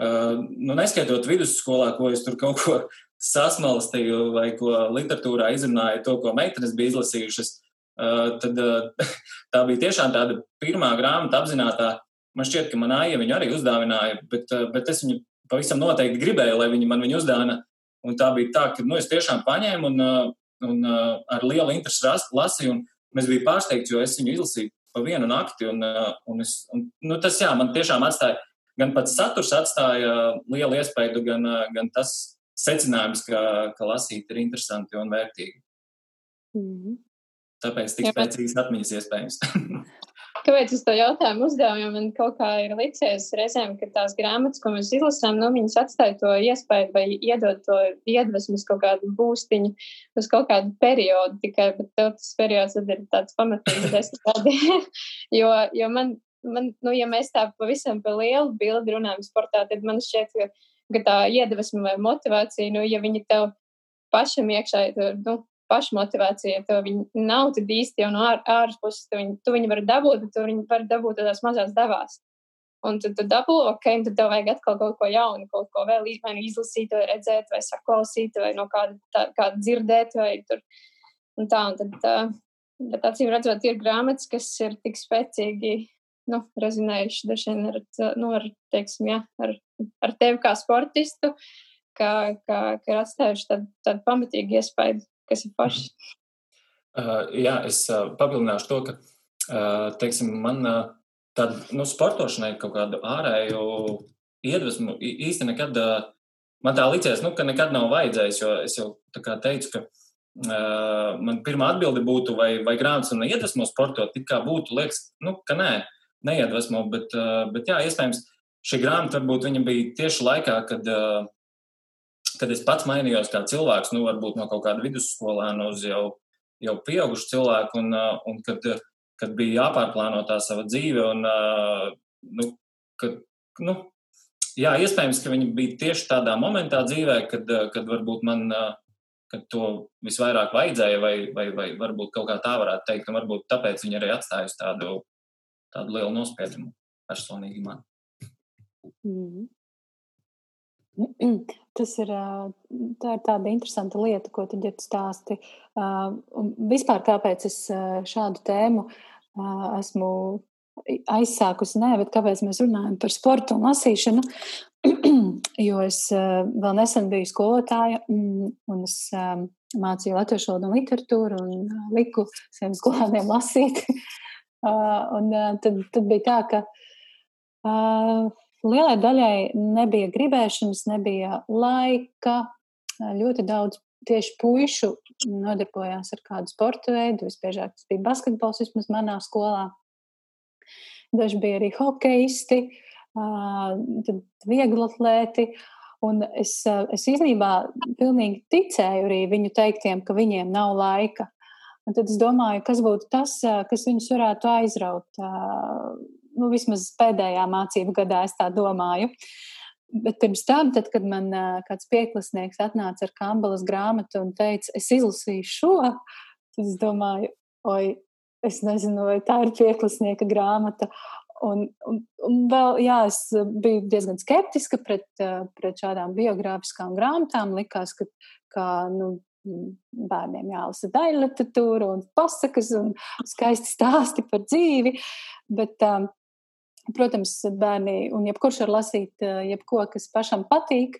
uh, nu, neskaitot vidusskolā, ko es tur kaut ko sasmalstīju vai ko literatūrā izrunāju, to, ko meitenes bija izlasījušas, uh, tad uh, tā bija tiešām tāda pirmā grāmata apzinātā man šķiet, ka man Aija viņu arī uzdāvināja, bet, bet es viņu pavisam noteikti gribēju, lai viņi man viņu uzdāvina. Un tā bija tā, ka nu, es tiešām paņēmu un, un ar lielu interesi lasīju. Mēs bijām pārsteigti, jo es viņu izlasīju pa vienu nakti. Un, un es, un, nu, tas jā, man tiešām atstāja, gan pats saturs atstāja lielu iespēju, gan, gan tas secinājums, ka, ka lasīt ir interesanti un vērtīgi. Mm -hmm. Tāpēc tik spēcīgas atmiņas iespējams. Kāpēc es to jautājumu uzdevu? Jo man kaut kā ir licies reizēm, ka tās grāmatas, ko mēs izlasām, nu, viņas atstāja to iespēju vai iedod to iedvesmu uz kaut kādu būstiņu, uz kaut kādu periodu tikai, tas periods tad ir tāds pamatīgs desmit gadi. jo, jo man, man, nu, ja mēs tā pavisam pa lielu bildi runājam sportā, tad man šķiet, ka, ka tā iedvesma vai motivācija, nu, ja viņi tev pašam iekšā, nu, pašmotivācija, to viņi nav tad īsti jau no ār, ārpuses, tu viņi, tu viņi var dabūt, bet tu viņi var dabūt tādās mazās devās. Un tad tu dabū, ok, un tad tev vajag atkal kaut ko jaunu, kaut ko vēl nu izlasīt, vai redzēt, vai saklausīt, vai no kāda, tā, kāda dzirdēt, vai tur. Un tā, un tad, tā, bet acīm redzot, ir grāmatas, kas ir tik spēcīgi, nu, rezinējuši dažiem ar, nu, ar, teiksim, jā, ar, ar tevi kā sportistu, ka, ka, ka ir atstājuši tādu, tādu pamatīgu iespēju kas ir paši. Uh, jā, es uh, papildināšu to, ka, uh, teiksim, man uh, tāda, nu, sportošanai kaut kādu ārēju iedvesmu īsti nekad, uh, man tā licies, nu, ka nekad nav vajadzējis, jo es jau tā kā teicu, ka uh, man pirmā atbilde būtu, vai, vai grāmatas un iedvesmo sportot, it kā būtu, liekas, nu, ka nē, neiedvesmo, bet, uh, bet jā, iespējams, šī grāmata varbūt viņa bija tieši laikā, kad uh, kad es pats mainījos kā cilvēks, nu, varbūt no kaut kāda vidusskolēna uz jau, jau pieaugušu cilvēku, un, uh, un kad, kad bija jāpārplāno tā sava dzīve, un, uh, nu, kad, nu, jā, iespējams, ka viņi bija tieši tādā momentā dzīvē, kad, uh, kad varbūt man, kad to visvairāk vajadzēja, vai, vai, vai varbūt kaut kā tā varētu teikt, un varbūt tāpēc viņi arī atstājusi tādu, tādu lielu nospiedumu personīgi man. Mm -hmm. Tas ir, tā ir tāda interesanta lieta, ko tu ģiet stāsti. Vispār kāpēc es šādu tēmu esmu aizsākusi, nē, bet kāpēc mēs runājam par sportu un lasīšanu, jo es vēl nesen biju skolotāja un es mācīju latviešu valodu un literatūru un liku saviem skolēniem lasīt. un tad, tad bija tā, ka Lielai daļai nebija gribēšanas, nebija laika. Ļoti daudz tieši puišu nodarbojās ar kādu sporta veidu. Visbiežāk tas bija basketbols, vismaz manā skolā. Daži bija arī hokeisti, tad vieglatlēti. Un es, es īstenībā pilnīgi ticēju arī viņu teiktiem, ka viņiem nav laika. Un tad es domāju, kas būtu tas, kas viņus varētu aizraut nu, vismaz pēdējā mācību gadā es tā domāju. Bet pirms tam, tad, kad man kāds pieklasnieks atnāca ar Kambalas grāmatu un teica, es izlasīju šo, tad es domāju, oi, es nezinu, vai tā ir pieklasnieka grāmata. Un, un, un vēl, jā, es biju diezgan skeptiska pret, pret šādām biogrāfiskām grāmatām. Likās, ka kā, nu, bērniem jālasa daļa literatūra un pasakas un skaisti stāsti par dzīvi. Bet um, Protams, bērni un jebkurš var lasīt eh, jebko, kas pašam patīk.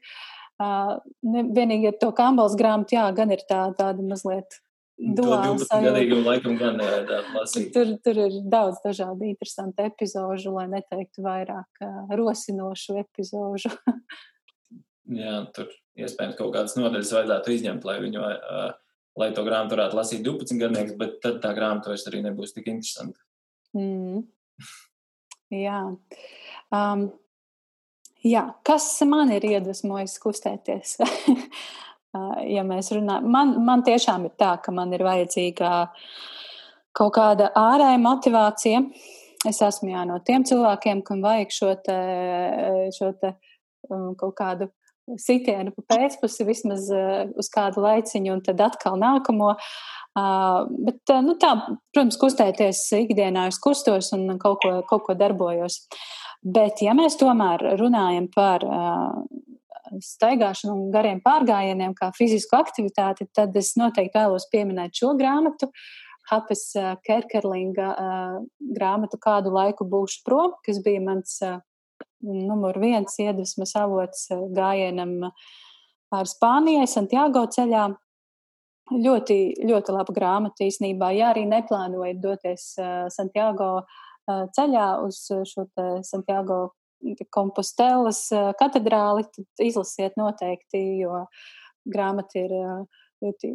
Vienīgi ar to kambals grāmatu, jā, gan ir tā, tāda mazliet nevajadzētu lasīt. Tur, tur ir daudz dažādu interesantu epizožu, lai neteiktu vairāk rosinošu epizožu. jā, tur iespējams kaut kādas nodaļas vajadzētu izņemt, lai viņu, lai to grāmatu varētu lasīt 12 gadnieks, bet tad tā grāmata vairs arī nebūs tik interesanta. Mm. Jā. Um, jā, kas man ir iedvesmojis kustēties? ja mēs runājam, man, man tiešām ir tā, ka man ir vajadzīga kaut kāda ārēja motivācija. Es esmu jā, no tiem cilvēkiem, kam vajag šo, te, šo te, um, kaut kādu sitienu pa pēcpusi vismaz uh, uz kādu laiciņu, un tad atkal nākamo. Uh, bet, uh, nu, tā, protams, kustēties ikdienā es kustos un kaut ko, kaut ko darbojos. Bet, ja mēs tomēr runājam par uh, staigāšanu un gariem pārgājieniem, kā fizisku aktivitāti, tad es noteikti vēlos pieminēt šo grāmatu. Hapes Kerkerlinga grāmatu Kādu laiku būšu prom, kas bija mans numur viens iedvesmas avots gājienam ar Spānijai, Santiago ceļā. Ļoti, ļoti laba grāmata īstenībā. Ja arī neplānojat doties Santiago ceļā uz šo Santiago Kompostelas katedrāli, tad izlasiet noteikti, jo grāmata ir ļoti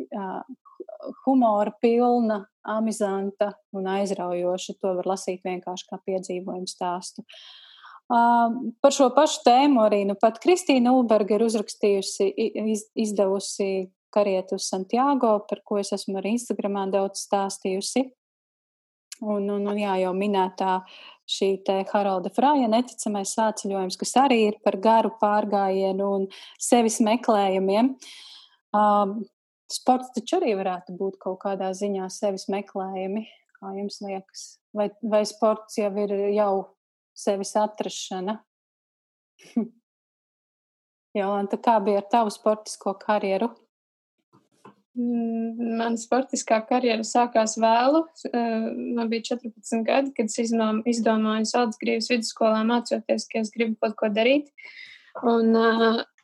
humora pilna, amizanta un aizraujoša. To var lasīt vienkārši kā piedzīvojumu stāstu. Uh, par šo pašu tēmu arī nu, pat Kristīna Ulberga ir uzrakstījusi, iz, izdevusi karietu uz Santiago, par ko es esmu arī Instagramā daudz stāstījusi. Un, un, un jā, jau minētā šī te Haralda Frāja neticamais sāceļojums, kas arī ir par garu pārgājienu un sevis meklējumiem. Um, sports taču arī varētu būt kaut kādā ziņā sevis meklējumi, kā jums liekas? Vai, vai sports jau ir jau sevis atrašana? Jolanta, kā bija ar tavu sportisko karjeru? Mm, mana sportiskā karjera sākās vēlu. Man bija 14 gadi, kad es izdomāju Saldzgrības vidusskolā mācoties, ka es gribu kaut ko darīt. Un,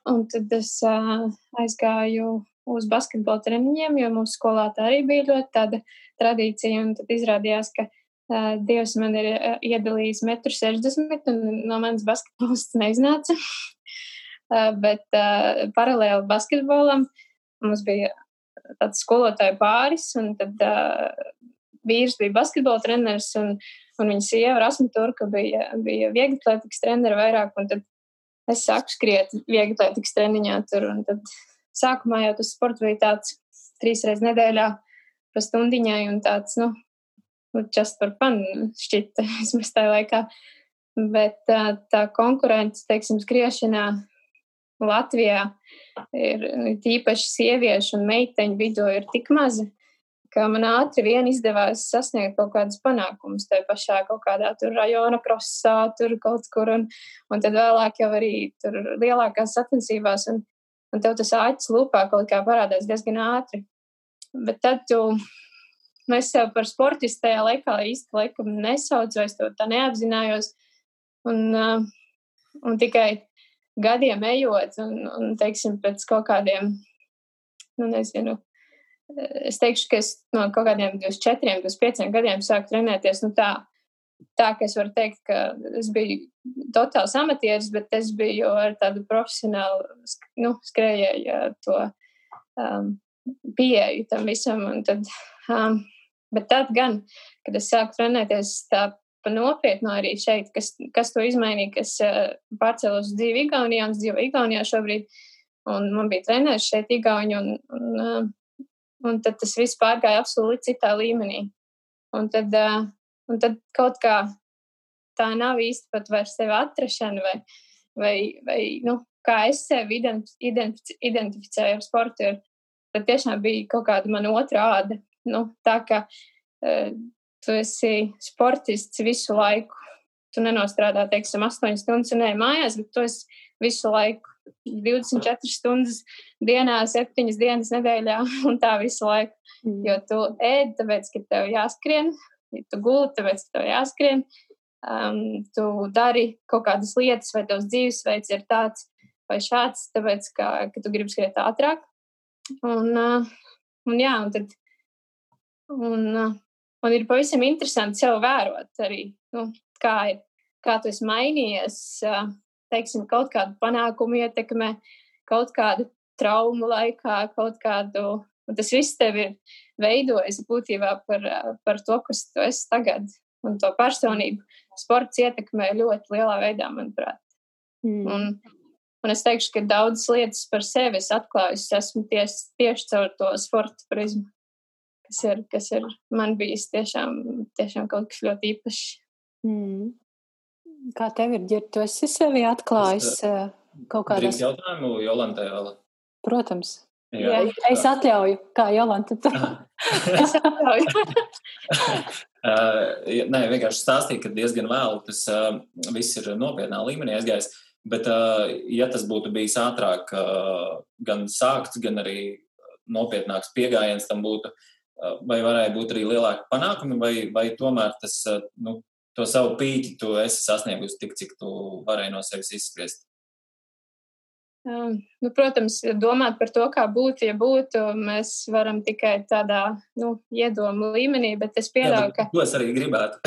un tad es aizgāju uz basketbola treniņiem, jo mūsu skolā tā arī bija ļoti tāda tradīcija. Tad izrādījās, ka Dievs man ir iedalījis 1,60 m, un no manas basketbols neiznāca. bet uh, paralēli basketbolam mums bija tāds skolotāju pāris, un tad uh, vīrs bija basketbola treneris, un, un viņa sieva Rasmu Turka bija, bija vieglatlētikas trenere vairāk, un tad es sāku skriet vieglatlētikas treniņā tur, un tad sākumā jau tas sports bija tāds trīs reizes nedēļā pa stundiņai, un tāds, nu just for fun šķita vismaz tajā laikā. Bet tā, tā konkurence, teiksim, skriešanā Latvijā ir tīpaši sieviešu un meiteņu vidū ir tik maza, ka man ātri vien izdevās sasniegt kaut kādus panākumus tajā pašā kaut kādā tur rajona krosā, tur kaut kur, un, un tad vēlāk jau arī tur lielākās sacensībās, un, un tev tas āķis lūpā kaut kā parādās diezgan ātri. Bet tad tu, nu es sev par sportistu tajā laikā īsti laikam nesaucu, es to tā neapzinājos, un, uh, un tikai gadiem ejot, un, un teiksim, pēc kaut kādiem, nu, nezinu, es teikšu, ka es no kaut kādiem 24, 25 gadiem sāku trenēties, nu, tā, tā, ka es varu teikt, ka es biju totāls amatieris, bet es biju ar tādu profesionālu, nu, skrējēju to um, pieeju tam visam, un tad, um, bet tad gan, kad es sāku trenēties tā pa nopietnu arī šeit, kas, kas to izmainīja, kas uh, pārcēlās uz dzīvi Igaunijā, un es dzīvoju Igaunijā šobrīd, un man bija treneris šeit Igauni, un, un, uh, un tad tas viss pārgāja absolūti citā līmenī. Un tad, uh, un tad kaut kā tā nav īsti pat vairs sevi atrašana, vai, vai, vai nu, kā es sevi identif identificēju ar sportu, tad tiešām bija kaut kāda mana otrā āda. Nu, tā kā uh, tu esi sportists visu laiku. Tu nenostrādā, teiksim, 8 stundas un ej mājās, bet tu esi visu laiku 24 stundas dienā, 7 dienas nedēļā un tā visu laiku. Mm. Jo tu ēd, tāpēc, ka tev jāskrien, tu gulti, tāpēc, ka tev jāskrien. Um, tu dari kaut kādas lietas, vai tavs dzīvesveids ir tāds vai šāds, tāpēc, ka, ka tu gribi skriet ātrāk. Un, uh, un jā, un tad un, uh, Un ir pavisam interesanti sev vērot arī, nu, kā, ir, kā tu esi mainījies, teiksim, kaut kādu panākumu ietekmē, kaut kādu traumu laikā, kaut kādu. Un tas viss tev ir veidojis būtībā par, par to, kas tu esi tagad. Un to personību sports ietekmē ļoti lielā veidā, manuprāt. Mm. Un, un es teikšu, ka daudzas lietas par sevi es atklāju, esmu ties, tieši caur to sporta prizmu kas ir, kas ir man bijis tiešām, tiešām kaut kas ļoti īpašs. Mm. Kā tev ir, Girta, tu esi sevi atklājis es, uh, kaut kādā veidā? jautājumu Jolantai vēl. Protams. Jā, Jā, es atļauju, kā Jolanta. es atļauju. uh, nē, vienkārši stāstīja, ka diezgan vēlu tas uh, viss ir nopietnā līmenī aizgājis. Bet, uh, ja tas būtu bijis ātrāk, uh, gan sākts, gan arī nopietnāks pieejams, tam būtu vai varēja būt arī lielāki panākumi, vai, vai tomēr tas, nu, to savu pīķi tu esi sasniegusi tik, cik tu varēji no sevis izspriest? Nu, protams, domāt par to, kā būtu, ja būtu, mēs varam tikai tādā nu, iedomu līmenī, bet es pieļauju, ka. To es arī gribētu.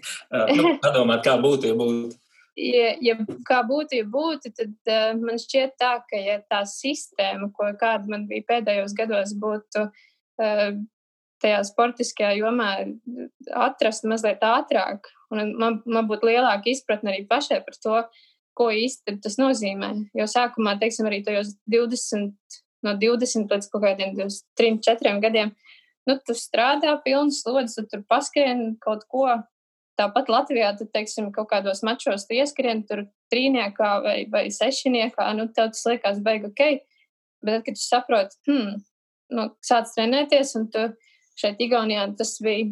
nu, padomāt, kā būtu, ja būtu. Ja, ja kā būtu, ja būtu, tad uh, man šķiet tā, ka ja tā sistēma, ko kāda man bija pēdējos gados, būtu uh, tajā sportiskajā jomā atrast mazliet ātrāk, un man, man būtu lielāka izpratne arī pašai par to, ko īsti tas nozīmē. Jo sākumā, teiksim, arī tajos 20, no 20 līdz kaut kādiem 3, 4 gadiem, nu, tu strādā pilnas slodzes, tu tur paskrien kaut ko. Tāpat Latvijā, tad, teiksim, kaut kādos mačos tu ieskrien tur trīniekā vai, vai sešiniekā, nu, tev tas liekas baigi ok. Bet, kad tu saproti, hmm, nu, sāc trenēties, un tu šeit Igaunijā tas bija,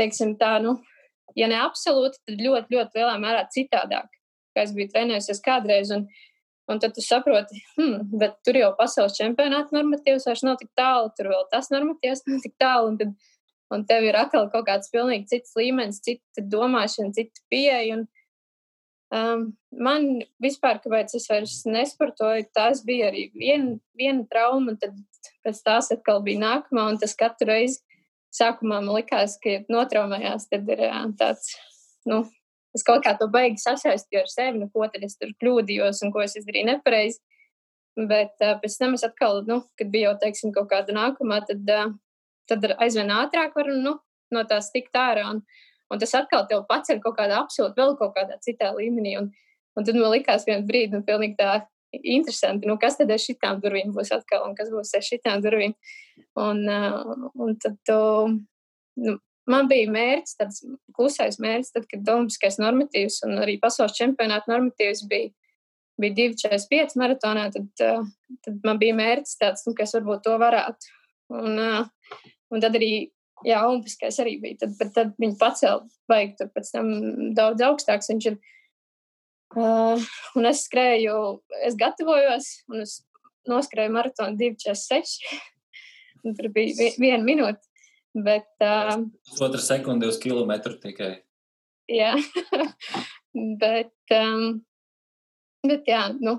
teiksim, tā, nu, ja ne absolūti, tad ļoti, ļoti lielā mērā citādāk kā es biju trenējusies kādreiz. Un, un tad tu saproti, hmm, bet tur jau pasaules čempionāta normatīvs vairs nav tik tālu, tur vēl tas normatīvs nav tik tālu. Un, tad, un tev ir atkal kaut kāds pilnīgi cits līmenis, cita domāšana, cita pieeja. Un, um, man vispār, kāpēc es vairs nesportoju, tās bija arī viena, viena trauma, un tad pēc tās atkal bija nākamā, un tas katru reizi sākumā man likās, ka notraumējās, tad ir tāds, nu, es kaut kā to baigi sasaistīju ar sevi, nu, ko tad es tur kļūdījos un ko es izdarīju nepareizi. Bet uh, pēc tam es atkal, nu, kad bija jau, teiksim, kaut kāda nākamā, tad, uh, tad aizvien ātrāk var nu, no tās tikt ārā. Un, un tas atkal tev paceļ kaut kādā absolūti vēl kaut kādā citā līmenī. Un, un tad man likās vienu brīdi, nu, pilnīgi tā interesanti, nu, kas tad ar šitām durvīm būs atkal un kas būs ar šitām durvīm. Un, uh, un tad tu, nu, Man bija mērķis, tāds klusais mērķis, tad, kad Olimpiskais normatīvs un arī pasaules čempionāta normatīvs bija, bija 2,45 maratonā, tad, tad man bija mērķis tāds, nu, ka es varbūt to varētu. Un, un tad arī, jā, Olimpiskais arī bija, tad, bet tad viņi pacēla baigi tur pēc tam daudz augstāks viņš ir. Uh, un es skrēju, es gatavojos, un es noskrēju maratonu 2,46. tur bija viena minūte. Bet, uh, Otra sekunde uz kilometru tikai. Jā, bet, um, bet jā, nu,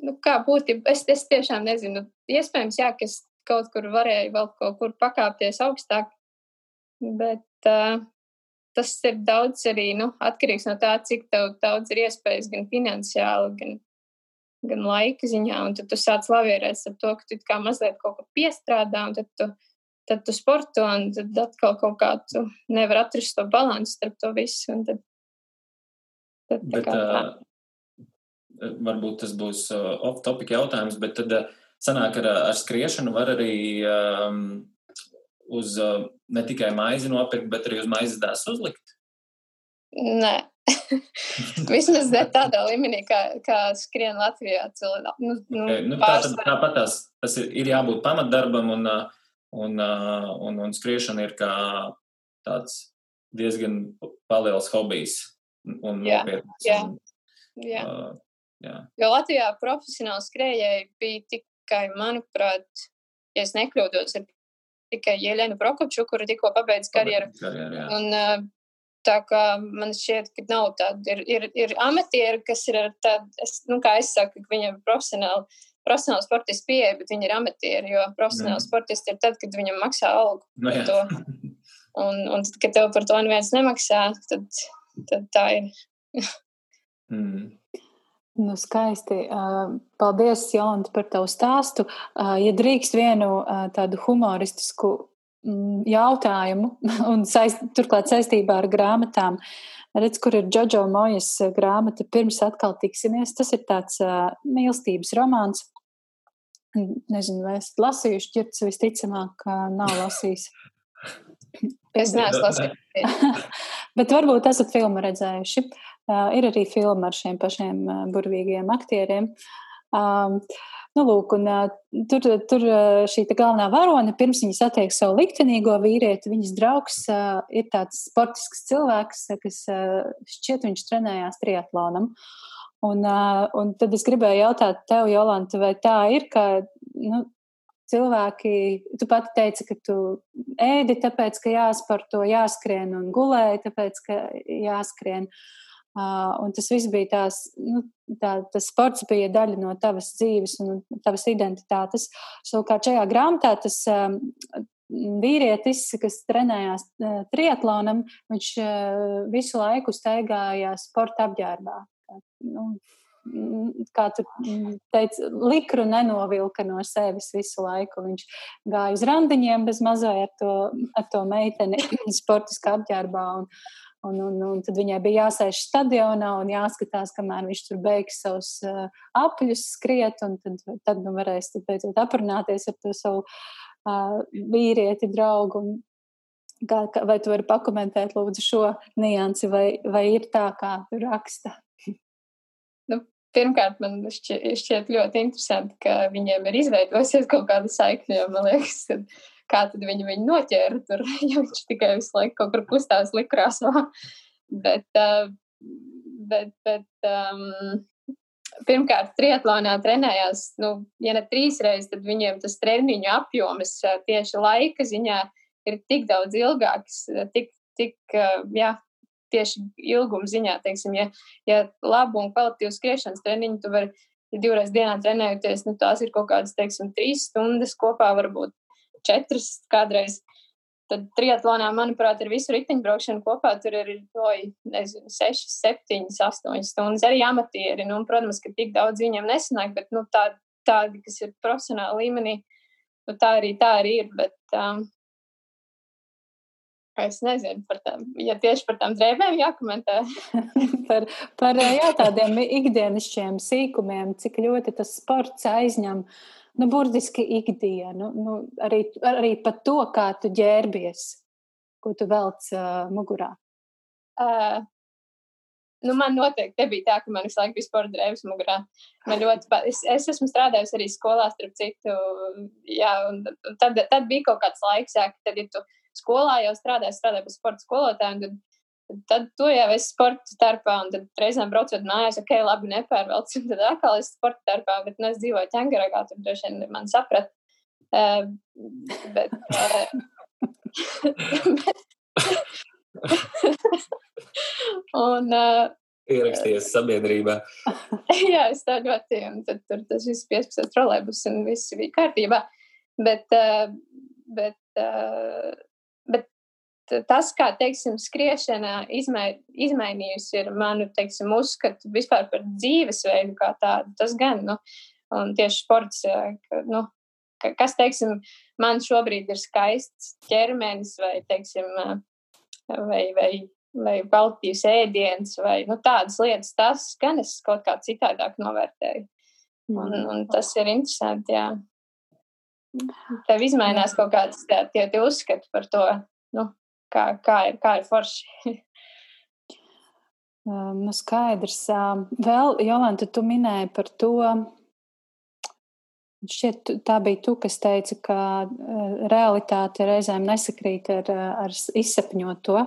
nu kā būtu, es, es tiešām nezinu. Iespējams, jā, ka es kaut kur varēju vēl kaut kur pakāpties augstāk, bet uh, tas ir daudz arī nu, atkarīgs no tā, cik daudz ir iespējas gan finansiāli, gan, gan laika ziņā. Un tad tu sāc lavierēt ar to, ka tu kā mazliet kaut ko piestrādā, un tad tu tad tu sporto, un tad atkal kaut kā tu nevar atrast to balansu starp to visu. Tad, tad, bet, kā, uh, varbūt tas būs uh, off-topic jautājums, bet tad uh, sanāk ar, ar skriešanu var arī um, uz uh, ne tikai maizi nopirkt, bet arī uz maizes dēs uzlikt? Nē. Vismaz tādā līmenī, kā, kā skrien Latvijā. Cilvēki. Nu, nu, okay. nu, tā, tāpat tās, tas ir, ir jābūt pamatdarbam un uh, Un, un, un skriešana ir kā tāds diezgan liels hobijs un jā, nopietns. Jā, un, jā. Uh, jā. Jo Latvijā profesionāli skrējēji bija tikai, manuprāt, ja es nekļūdos, ir tikai Jelena Prokopču, kura tikko pabeidz karjeru. karjeru un, tā kā man šķiet, ka nav tāda, ir, ir, ir amatieri, kas ir es, nu, kā es saku, ka viņiem profesionāli profesionāli sportisti pieeja, bet viņi ir amatieri. Jo profesionāli sportisti ir tad, kad viņam maksā algu no, to. Un, un tad, kad tev par to neviens nemaksā, tad, tad tā ir. mm. Nu, skaisti. Paldies, Jolanta, par tavu stāstu. Ja drīkst vienu tādu humoristisku mm, jautājumu, un saist, turklāt saistībā ar grāmatām, redz, kur ir Džoģo Mojas grāmata Pirms atkal tiksimies. Tas ir tāds mīlestības romāns. Nezinu, vai esat lasījuši, ķirts visticamāk, nav lasījis. Es neesmu lasījis. Bet varbūt esat filmu redzējuši. Uh, ir arī filma ar šiem pašiem burvīgiem aktieriem. Um, nu, lūk, un, uh, tur, tur šī galvenā varone, pirms viņa satiek savu liktenīgo vīrieti, viņas draugs uh, ir tāds sportisks cilvēks, kas uh, šķiet viņš trenējās triatlonam. Un, uh, un tad es gribēju jautāt tev, Jolanta, vai tā ir, ka nu, cilvēki, tu pati teici, ka tu ēdi, tāpēc, ka jāsporto, jāskrien un gulēji, tāpēc, ka jāskrien. Uh, un tas viss bija tās, nu, tā, tas sports bija daļa no tavas dzīves un tavas identitātes. Savukārt šajā grāmatā tas um, vīrietis, kas trenējās uh, triatlonam, viņš uh, visu laiku staigāja sporta apģērbā. Nu, kā tu teici, likru nenovilka no sevis visu laiku. Viņš gāja uz randiņiem bez mazai ar to, ar to meiteni sportiskā apģērbā. Un, un, un, un tad viņai bija jāsēž stadionā un jāskatās, kamēr viņš tur beigs savus uh, apļus skriet, tad, tad nu varēs tad beidzot aprunāties ar to savu uh, vīrieti, draugu. Un, kā, kā, vai tu vari pakomentēt, lūdzu, šo niansi, vai, vai ir tā, kā tu raksta? Pirmkārt, man šķiet, šķiet ļoti interesanti, ka viņiem ir izveidojusies kaut kāda saikne. Man liekas, ka, kā tad viņi viņu noķēra tur, ja viņš tikai visu laiku kaut kur kustās likrāsvā. Bet, uh, bet, bet um, pirmkārt, triatlonā trenējās, nu, ja ne trīs reizes, tad viņiem tas treniņu apjoms tieši laika ziņā ir tik daudz ilgāks, tik, tik jā, tieši ilguma ziņā, teiksim, ja, ja labu un kvalitīvu skriešanas treniņu tu vari ja divreiz dienā trenējoties, nu tās ir kaut kādas, teiksim, trīs stundas kopā, varbūt četras kādreiz. Tad triatlonā, manuprāt, ir visu riteņbraukšanu kopā. Tur ir, oj, nezinu, 6, 7, 8 stundas. Arī amatieri, nu, protams, ka tik daudz viņiem nesanāk, bet, nu, tā, tādi, kas ir profesionāli līmenī, nu, tā arī, tā arī ir. Bet, um, Es nezinu par tām, ja tieši par tām drēbēm jākomentē. par par jā, tādiem ikdienišķiem sīkumiem, cik ļoti tas sports aizņem, nu, burtiski ikdienu. Nu, arī, arī par to, kā tu ģērbies, ko tu velc uh, mugurā. Uh, Nu, man noteikti nebija tā, ka man visu laiku bija sporta drēbes mugurā. Man ļoti, es, es esmu strādājusi arī skolā, starp citu, jā, un tad, tad bija kaut kāds laiks, jā, ka tad, ja tu skolā jau strādāju, strādāju par sporta skolotāju. Tad, tad tu jau esi sporta starpā, un tad reizēm braucot mājās, ok, labi, nepārvelc, un tad atkal esi sporta starpā, bet nu, es dzīvoju ķengaragā, tur droši vien man saprat. Uh, bet, uh, bet, un, uh, Ierakstījies sabiedrībā. jā, es tā ļoti, un tad tur tas viss 15 trolēbus un viss bija kārtībā. Bet, uh, bet uh, tas, kā teiksim, skriešana izmai, izmainījusi ir manu teiksim, uzskatu vispār par dzīvesveidu kā tādu, tas gan. Nu, un tieši sports, ka, nu, ka, kas teiksim, man šobrīd ir skaists ķermenis vai, teiksim, vai, vai, vai kvalitīvs ēdiens vai nu, tādas lietas, tas gan es kaut kā citādāk novērtēju. Un, un tas ir interesanti, jā tev izmainās kaut kāds tie, tie uzskati par to, nu, kā, kā, ir, kā ir forši. nu, skaidrs. Vēl, Jolanta, tu minēji par to, šķiet, tā bija tu, kas teica, ka realitāte reizēm nesakrīt ar, ar izsapņoto.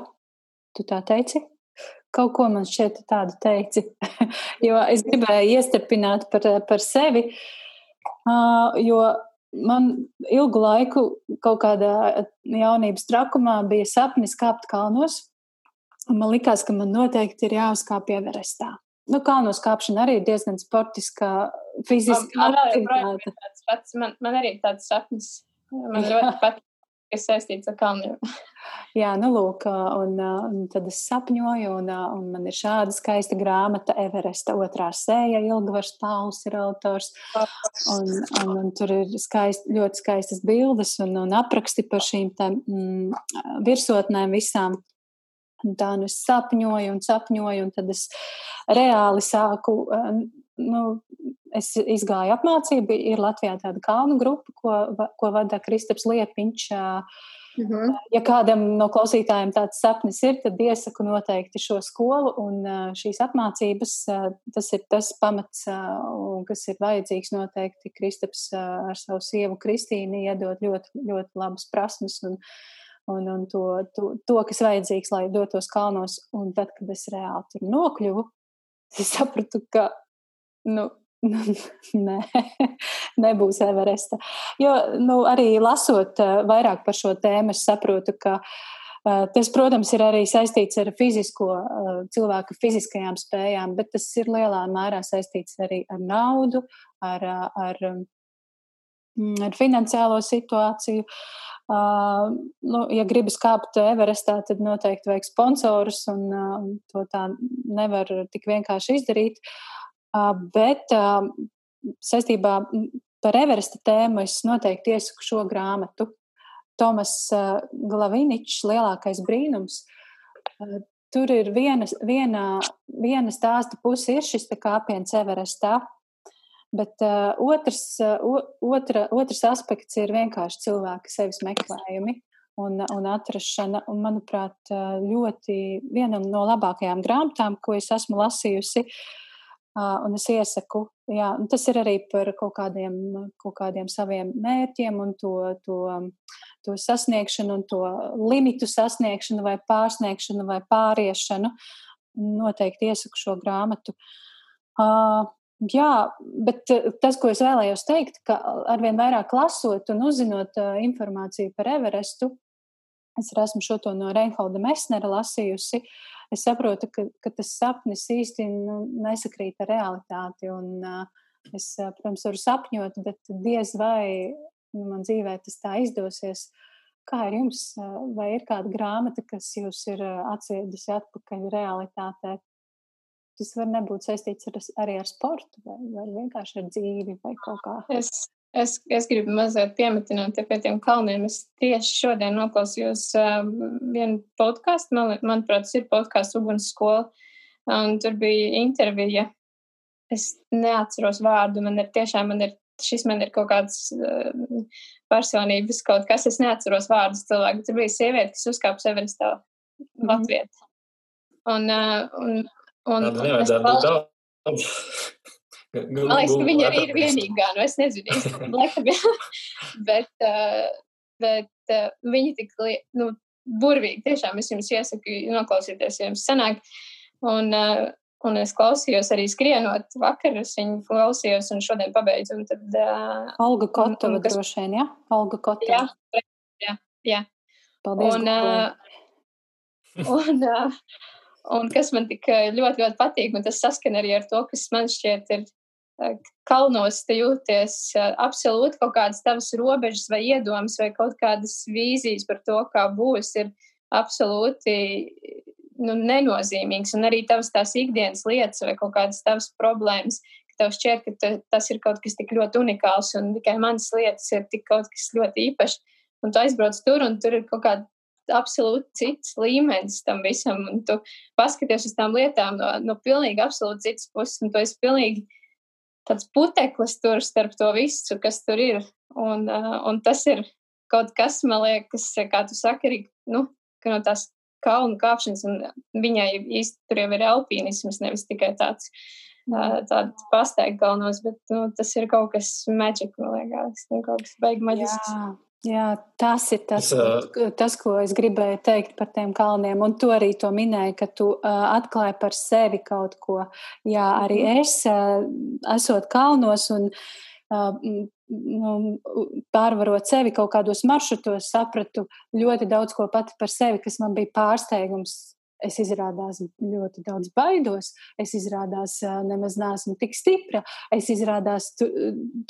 Tu tā teici? Kaut ko man šķiet tādu teici, jo es gribēju iestepināt par, par sevi, jo man ilgu laiku kaut kādā jaunības trakumā bija sapnis kāpt kalnos. Man likās, ka man noteikti ir jāuzkāp Everestā. Nu, kalnos kāpšana arī ir diezgan sportiska, fiziska man aktivitāte. Man, man arī ir tāds sapnis. Man ļoti patīk, kas saistīts ar kalniem. Jā, nu, lūk, un, un tad es sapņoju, un, un man ir šāda skaista grāmata, Everesta otrā sēja, Ilgvars Pauls ir autors, un, un, un tur ir skaist, ļoti skaistas bildes un, un apraksti par šīm tā, mm, virsotnēm visām. Un tā nu es sapņoju un sapņoju, un tad es reāli sāku, nu, es izgāju apmācību, ir Latvijā tāda kalnu grupa, ko, ko vada Kristaps Liepiņš, uh, mhm. -huh. Ja kādam no klausītājiem tāds sapnis ir, tad iesaku noteikti šo skolu un šīs apmācības. Tas ir tas pamats, kas ir vajadzīgs noteikti. Kristaps ar savu sievu Kristīnu iedod ļoti, ļoti labas prasmes un, un, un to, to, to, kas vajadzīgs, lai dotos kalnos. Un tad, kad es reāli tur nokļuvu, es sapratu, ka nu, Nē, nebūs Everesta. Jo nu, arī lasot vairāk par šo tēmu, es saprotu, ka tas, protams, ir arī saistīts ar fizisko, cilvēka fiziskajām spējām, bet tas ir lielā mērā saistīts arī ar naudu, ar, ar, ar finansiālo situāciju. Uh, nu, ja gribas kāpt Everestā, tad noteikti vajag sponsorus, un uh, to tā nevar tik vienkārši izdarīt. Uh, bet saistībā par Everesta tēmu es noteikti iesaku šo grāmatu. Tomas Glaviničs, lielākais brīnums. Tur ir viena, viena, viena stāsta puse, ir šis kāpiens Everestā, Bet uh, otrs, uh, otra, otrs aspekts ir vienkārši cilvēka sevis meklējumi un, un atrašana. Un, manuprāt, ļoti viena no labākajām grāmatām, ko es esmu lasījusi. Uh, un es iesaku, jā, un tas ir arī par kaut kādiem, kaut kādiem saviem mērķiem un to, to, to sasniegšanu un to limitu sasniegšanu vai pārsniegšanu vai pāriešanu. Noteikti iesaku šo grāmatu. Uh, Jā, bet tas, ko es vēlējos teikt, ka arvien vairāk lasot un uzzinot uh, informāciju par Everestu, es esmu šo to no Reinholda Mesnera lasījusi, es saprotu, ka, ka tas sapnis īsti nu, nesakrīt ar realitāti. Un, uh, es, uh, protams, varu sapņot, bet diez vai nu, man dzīvē tas tā izdosies. Kā ir jums, vai ir kāda grāmata, kas jūs ir atsviedusi atpakaļ realitātē? Tas var nebūt saistīts ar, arī ar sportu, vai, vai vienkārši ar dzīvi, vai kaut kā. Es, es, es gribu mazliet piemetināt pie tiem kalniem. Es tieši šodien noklausījos uh, vienu podkāstu, man, manuprāt, tas ir podkāsts Uguns skola, un tur bija intervija. Es neatceros vārdu, man ir tiešām, man ir, šis man ir kaut kāds uh, personības kaut kas, es neatceros vārdus cilvēku. Tur bija sieviete, kas uzkāpa Severistā mm. Latvijā. Un, uh, un Un, Tāda nevajadzētu būt daudz. Man liekas, ka viņa arī ir vienīgā, nu es nezinu, laikam, bet, uh, bet uh, viņa tik, nu, burvīgi, tiešām es jums iesaku noklausīties, ja jums sanāk. Un, uh, un es klausījos arī skrienot vakar, es viņu klausījos un šodien pabeidzu. Un tad, uh, Olga Kotova kas... droši vien, ja? Olga Kotova. Jā, jā, jā. Paldies. Un, uh, un, uh, Un kas man tik ļoti, ļoti patīk, un tas saskan arī ar to, kas man šķiet ir kalnos, te jūties absolūti kaut kādas tavas robežas vai iedomas vai kaut kādas vīzijas par to, kā būs, ir absolūti nu, nenozīmīgs. Un arī tavas tās ikdienas lietas vai kaut kādas tavas problēmas, ka tev šķiet, ka tas ir kaut kas tik ļoti unikāls un tikai manas lietas ir tik kaut kas ļoti īpašs. Un tu aizbrauc tur, un tur ir kaut kāda absolūti cits līmenis tam visam. Un tu paskaties uz tām lietām no, no pilnīgi absolūti citas puses, un tu esi pilnīgi tāds puteklis tur starp to visu, kas tur ir. Un, uh, un tas ir kaut kas, man liekas, kā tu saki, arī nu, no tās kalnu kāpšanas, un viņai īsti tur jau ir alpīnisms, nevis tikai tāds. Uh, Tāda pasteigta kalnos, bet nu, tas ir kaut kas maģisks, man liekas, nu, kaut kas beigas maģisks. Jā, tas ir tas, ko, tas, ko es gribēju teikt par tiem kalniem. Un tu arī to minēji, ka tu uh, atklāji par sevi kaut ko. Jā, arī mhm. es, uh, esot kalnos un uh, pārvarot sevi kaut kādos maršrutos, sapratu ļoti daudz ko pati par sevi, kas man bija pārsteigums es izrādās ļoti daudz baidos, es izrādās nemaz neesmu tik stipra, es izrādās tu,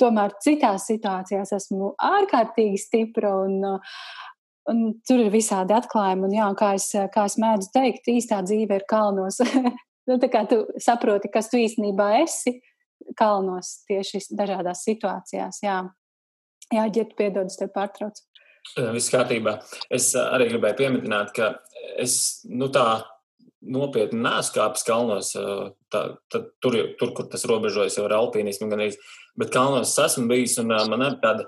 tomēr citās situācijās esmu ārkārtīgi stipra un, un tur ir visādi atklājumi. Un, jā, kā, es, kā es mēdzu teikt, īstā dzīve ir kalnos. nu, tā kā tu saproti, kas tu īstenībā esi kalnos tieši dažādās situācijās. Jā, jā ģēt, piedod, es tev pārtraucu. Viss kārtībā. Es arī gribēju pieminēt, ka es nu, tā nopietni neesmu kāpis kalnos. Tā, tā, tur, tur, kur tas robežojas ar alpīnismu, gan arī. Bet kalnos es esmu bijis un man ir tāda,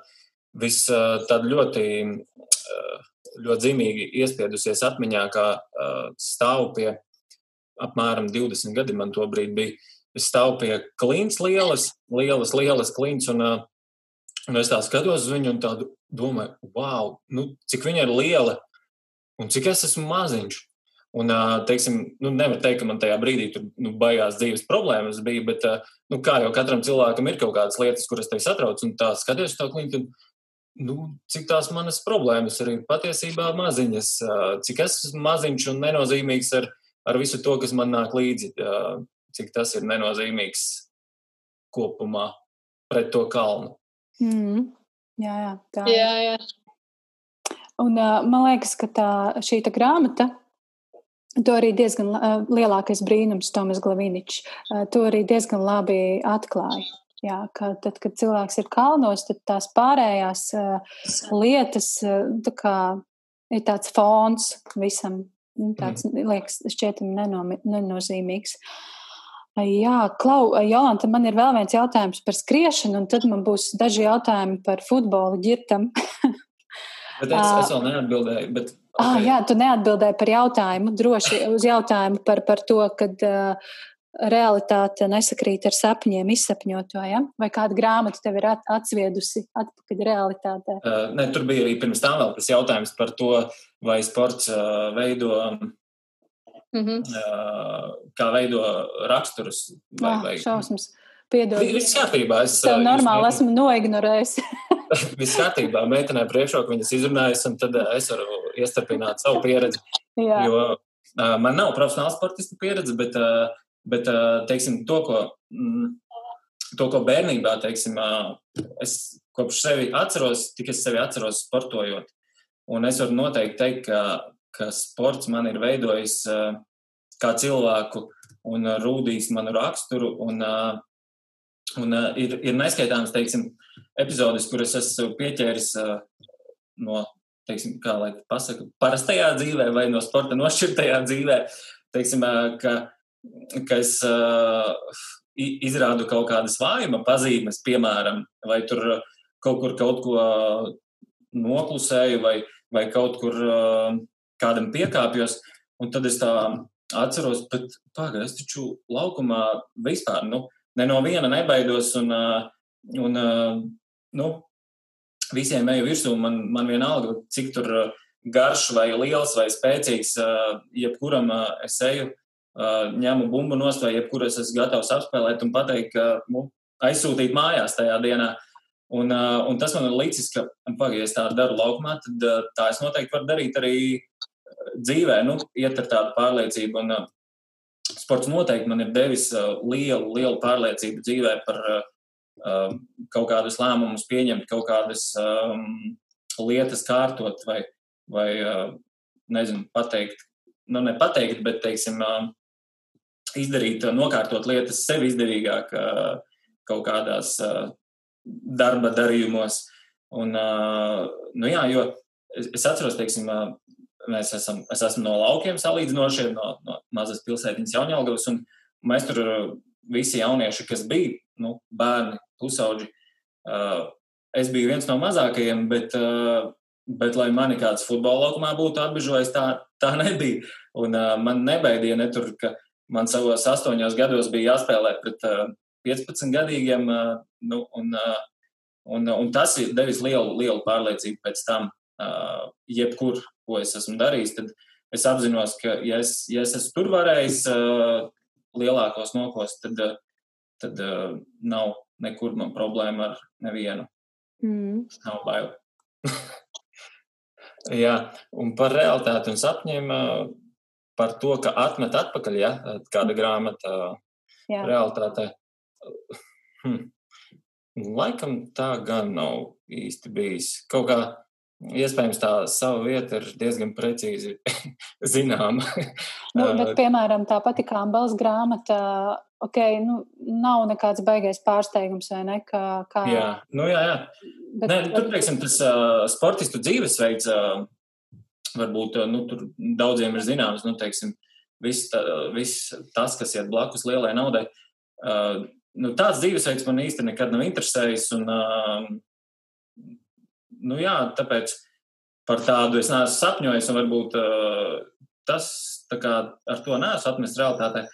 vis, tāda ļoti, ļoti zīmīgi iespiedusies atmiņā, kā stāvu pie apmēram 20 gadi man to brīdi bija. Es stāvu pie klints lielas, lielas, lielas klints un uh, Un es tā skatos uz viņu un tādu domāju, wow, nu, cik viņa ir liela un cik es esmu maziņš. Un, teiksim, nu, nevar teikt, ka man tajā brīdī tur nu, baigās dzīves problēmas bija, bet, nu, kā jau katram cilvēkam ir kaut kādas lietas, kuras tevi satrauc, un tā skaties to kliņu, nu, cik tās manas problēmas ir patiesībā maziņas, cik es esmu maziņš un nenozīmīgs ar, ar visu to, kas man nāk līdzi, cik tas ir nenozīmīgs kopumā pret to kalnu. Mm. Jā, jā, tā. Jā, jā. Un, man liekas, ka tā, šī tā grāmata To arī diezgan uh, lielākais brīnums, Tomas Glaviničs, uh, to arī diezgan labi atklāja. Jā, ka tad, kad cilvēks ir kalnos, tad tās pārējās uh, lietas tā kā, ir tāds fons visam. Nu, tāds mm. liekas, šķietami neno, nenozīmīgs. Jā, Klau, Jolanta, man ir vēl viens jautājums par skriešanu, un tad man būs daži jautājumi par futbolu ģirtam. bet es, es vēl neatbildēju, bet Okay. Ah, jā, tu neatbildēji par jautājumu, droši uz jautājumu par, par to, kad uh, realitāte nesakrīt ar sapņiem, izsapņoto. Ja? Vai kāda grāmata tev ir at, atsviedusi atpakaļ realitātē? Uh, ne, tur bija arī pirms tam vēl tas jautājums par to, vai sports uh, veido. Mm -hmm. kā veido raksturus? Vai, oh, vai... Šausmas. Piedod. Viss kārtībā. Es tev normāli esmu noignorējis. Viss kārtībā, meitenē priekšroku viņas izrunājas, un tad es varu iestarpināt savu pieredzi. Jā. Jo man nav profesionāla sportista pieredze, bet, bet teiksim, to, ko, mm, to, ko bērnībā, teiksim, es kopš sevi atceros, tik es sevi atceros sportojot. Un es varu noteikti teikt, ka, ka sports man ir veidojis uh, kā cilvēku un uh, rūdījis manu raksturu. Un, uh, un uh, ir, ir neskaitāms, teiksim, epizodes, kuras esmu pieķēris uh, no, teiksim, kā lai pasaka, parastajā dzīvē vai no sporta nošķirtajā dzīvē, teiksim, uh, ka, ka es uh, izrādu kaut kādas vājuma pazīmes, piemēram, vai tur kaut kur kaut ko noklusēju vai, vai kaut kur uh, kādam piekāpjos, un tad es tā atceros, bet pagaidi, es taču laukumā vispār, nu, ne no viena nebaidos, un, un nu, visiem eju virsū. Man, man vienalga, cik tur garš vai liels vai spēcīgs, jebkuram es eju, ņemu bumbu nost vai jebkuru es esmu gatavs apspēlēt un pateikt, ka nu, aizsūtīt mājās tajā dienā. Un, un tas man ir līdzis, ka, pagaidi, ja tā daru laukumā, tad tā es noteikti varu darīt arī dzīvē, nu, iet ar tādu pārliecību. Un, sports noteikti man ir devis lielu, lielu pārliecību dzīvē par uh, Um, kaut kādus lēmumus pieņemt, kaut kādas um, lietas kārtot vai, vai uh, nezinu, pateikt, nu, ne pateikt, bet, teiksim, uh, izdarīt, uh, nokārtot lietas sev izdevīgāk uh, kaut kādās uh, darba darījumos. Un, uh, nu jā, jo es, atceros, teiksim, uh, mēs esam, es esmu no laukiem salīdzinoši, no, no mazas pilsētiņas Jaunjēlgavas, un mēs tur visi jaunieši, kas bija, nu, bērni, pusauģi. Uh, es biju viens no mazākajiem, bet, uh, bet lai mani kāds futbola laukumā būtu atbežojis, tā, tā nebija. Un uh, man nebaidīja ne tur, ka man savos astoņos gados bija jāspēlē pret uh, 15 gadīgiem, uh, nu, un, uh, un, un tas devis lielu, lielu pārliecību pēc tam, uh, jebkur, ko es esmu darījis, tad es apzinos, ka, ja es, ja es esmu tur varējis uh, lielākos nokos, tad, uh, tad uh, nav, nekur man problēma ar nevienu. Mm. Nav bail. Jā, un par realitāti un sapņiem, par to, ka atmet atpakaļ, ja kāda grāmata Jā. realitātē. Hm. Laikam tā gan nav īsti bijis. Kaut kā Iespējams, tā sava vieta ir diezgan precīzi zināma. nu, bet, piemēram, tā pati Kambals grāmata, ok, nu, nav nekāds baigais pārsteigums, vai ne? Kā, kā... Jā, nu, jā, jā. Bet, Nē, tur, teiksim, tas uh, sportistu dzīvesveids, uh, varbūt uh, nu, tur daudziem ir zināms, nu, teiksim, viss, tā, viss tas, kas iet blakus lielai naudai. Uh, nu, tāds dzīvesveids man īsti nekad nav interesējis. Un, uh, nu, jā, tāpēc par tādu es neesmu sapņojis, un varbūt uh, tas kā, ar to neesmu atmests realitātē.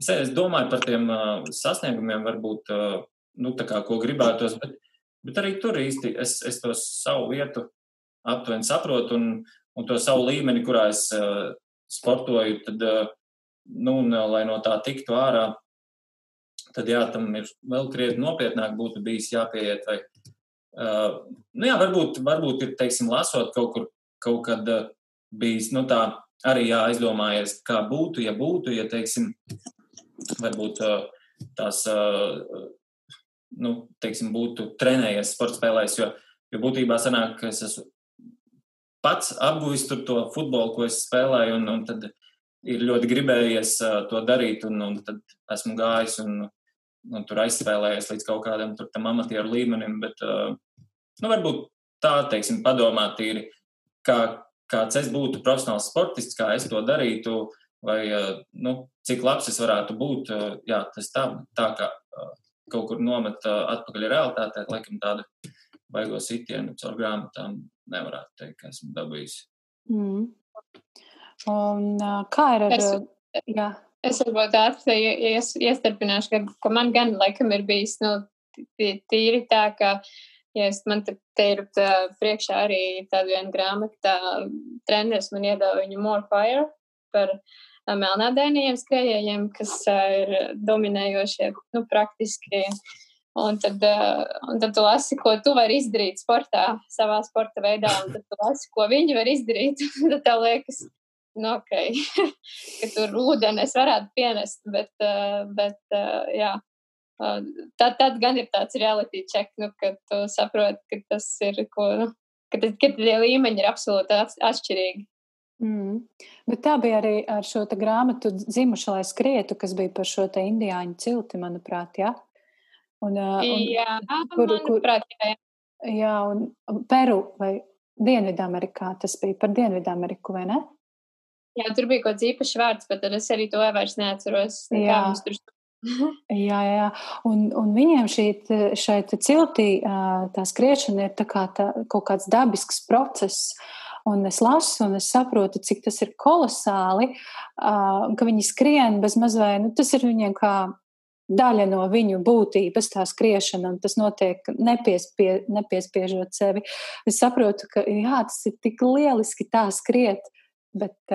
Es, es domāju par tiem uh, sasniegumiem, varbūt, uh, nu, kā, ko gribētos, bet, bet arī tur īsti es, es to savu vietu aptuveni saprotu un, un to savu līmeni, kurā es uh, sportoju, tad, nu, un, lai no tā tiktu ārā, tad jā, tam ir vēl krietni nopietnāk būtu bijis jāpieiet. Vai, uh, nu jā, varbūt, varbūt ir, teiksim, lasot kaut kur, kaut kad bijis, nu tā, arī jāaizdomājies, kā būtu, ja būtu, ja, teiksim, varbūt tās, nu, teiksim, būtu trenējies sporta spēlēs, jo, jo būtībā sanāk, ka es esmu pats apguvis tur to futbolu, ko es spēlēju, un, un tad ir ļoti gribējies to darīt, un, un tad esmu gājis un nu, tur aizspēlējies līdz kaut kādam tam amatieru līmenim, bet uh, nu, varbūt tā, teiksim, padomāt tīri, kā, kāds es būtu profesionāls sportists, kā es to darītu, vai uh, nu, cik labs es varētu būt. Uh, jā, tas tā, tā kā kaut kur nomet atpakaļ realitātē, laikam tādu baigo sitienu caur grāmatām nevarētu teikt, ka esmu dabūjis. Mm. Un, kā ir ar... Es... Jā. Es varbūt tādu ies, iestarpināšu, ka, ka man gan laikam ir bijis nu, tīri tā, ka ja es, man te, te ir tā, priekšā arī tāda viena grāmata, tā treneris man iedeva viņu More Fire par melnādēniem skrējējiem, kas ir dominējošie, nu, praktiski. Un tad, un tad tu lasi, ko tu vari izdarīt sportā, savā sporta veidā, un tad tu lasi, ko viņi var izdarīt. tad tev liekas, nu, ok, ka tur ūdeni es varētu pienest, bet, uh, bet uh, jā. Uh, tad, tad gan ir tāds reality check, nu, kad tu saproti, ka tas ir, ko, nu, ka, ka tie līmeņi ir absolūti atšķirīgi. Mm. Bet tā bija arī ar šo grāmatu dzimuši, lai skrietu, kas bija par šo indiāņu cilti, manuprāt, jā. Un, un, jā, kur, manuprāt, jā, jā. Jā, un Peru vai Dienvidamerikā tas bija par Dienvidameriku, vai ne? Jā, tur bija kaut kāds īpašs vārds, bet es arī to vairs neatceros. Jā. Tur... jā, jā, jā. Un, un viņiem šī, šai ciltī tā skriešana ir tā kā tā, kaut kāds dabisks process. Un es lasu, un es saprotu, cik tas ir kolosāli, ka viņi skrien bez mazliet, nu, tas ir viņiem kā daļa no viņu būtības, tā skriešana, un tas notiek nepiespie, nepiespiežot sevi. Es saprotu, ka jā, tas ir tik lieliski tā skriet, Bet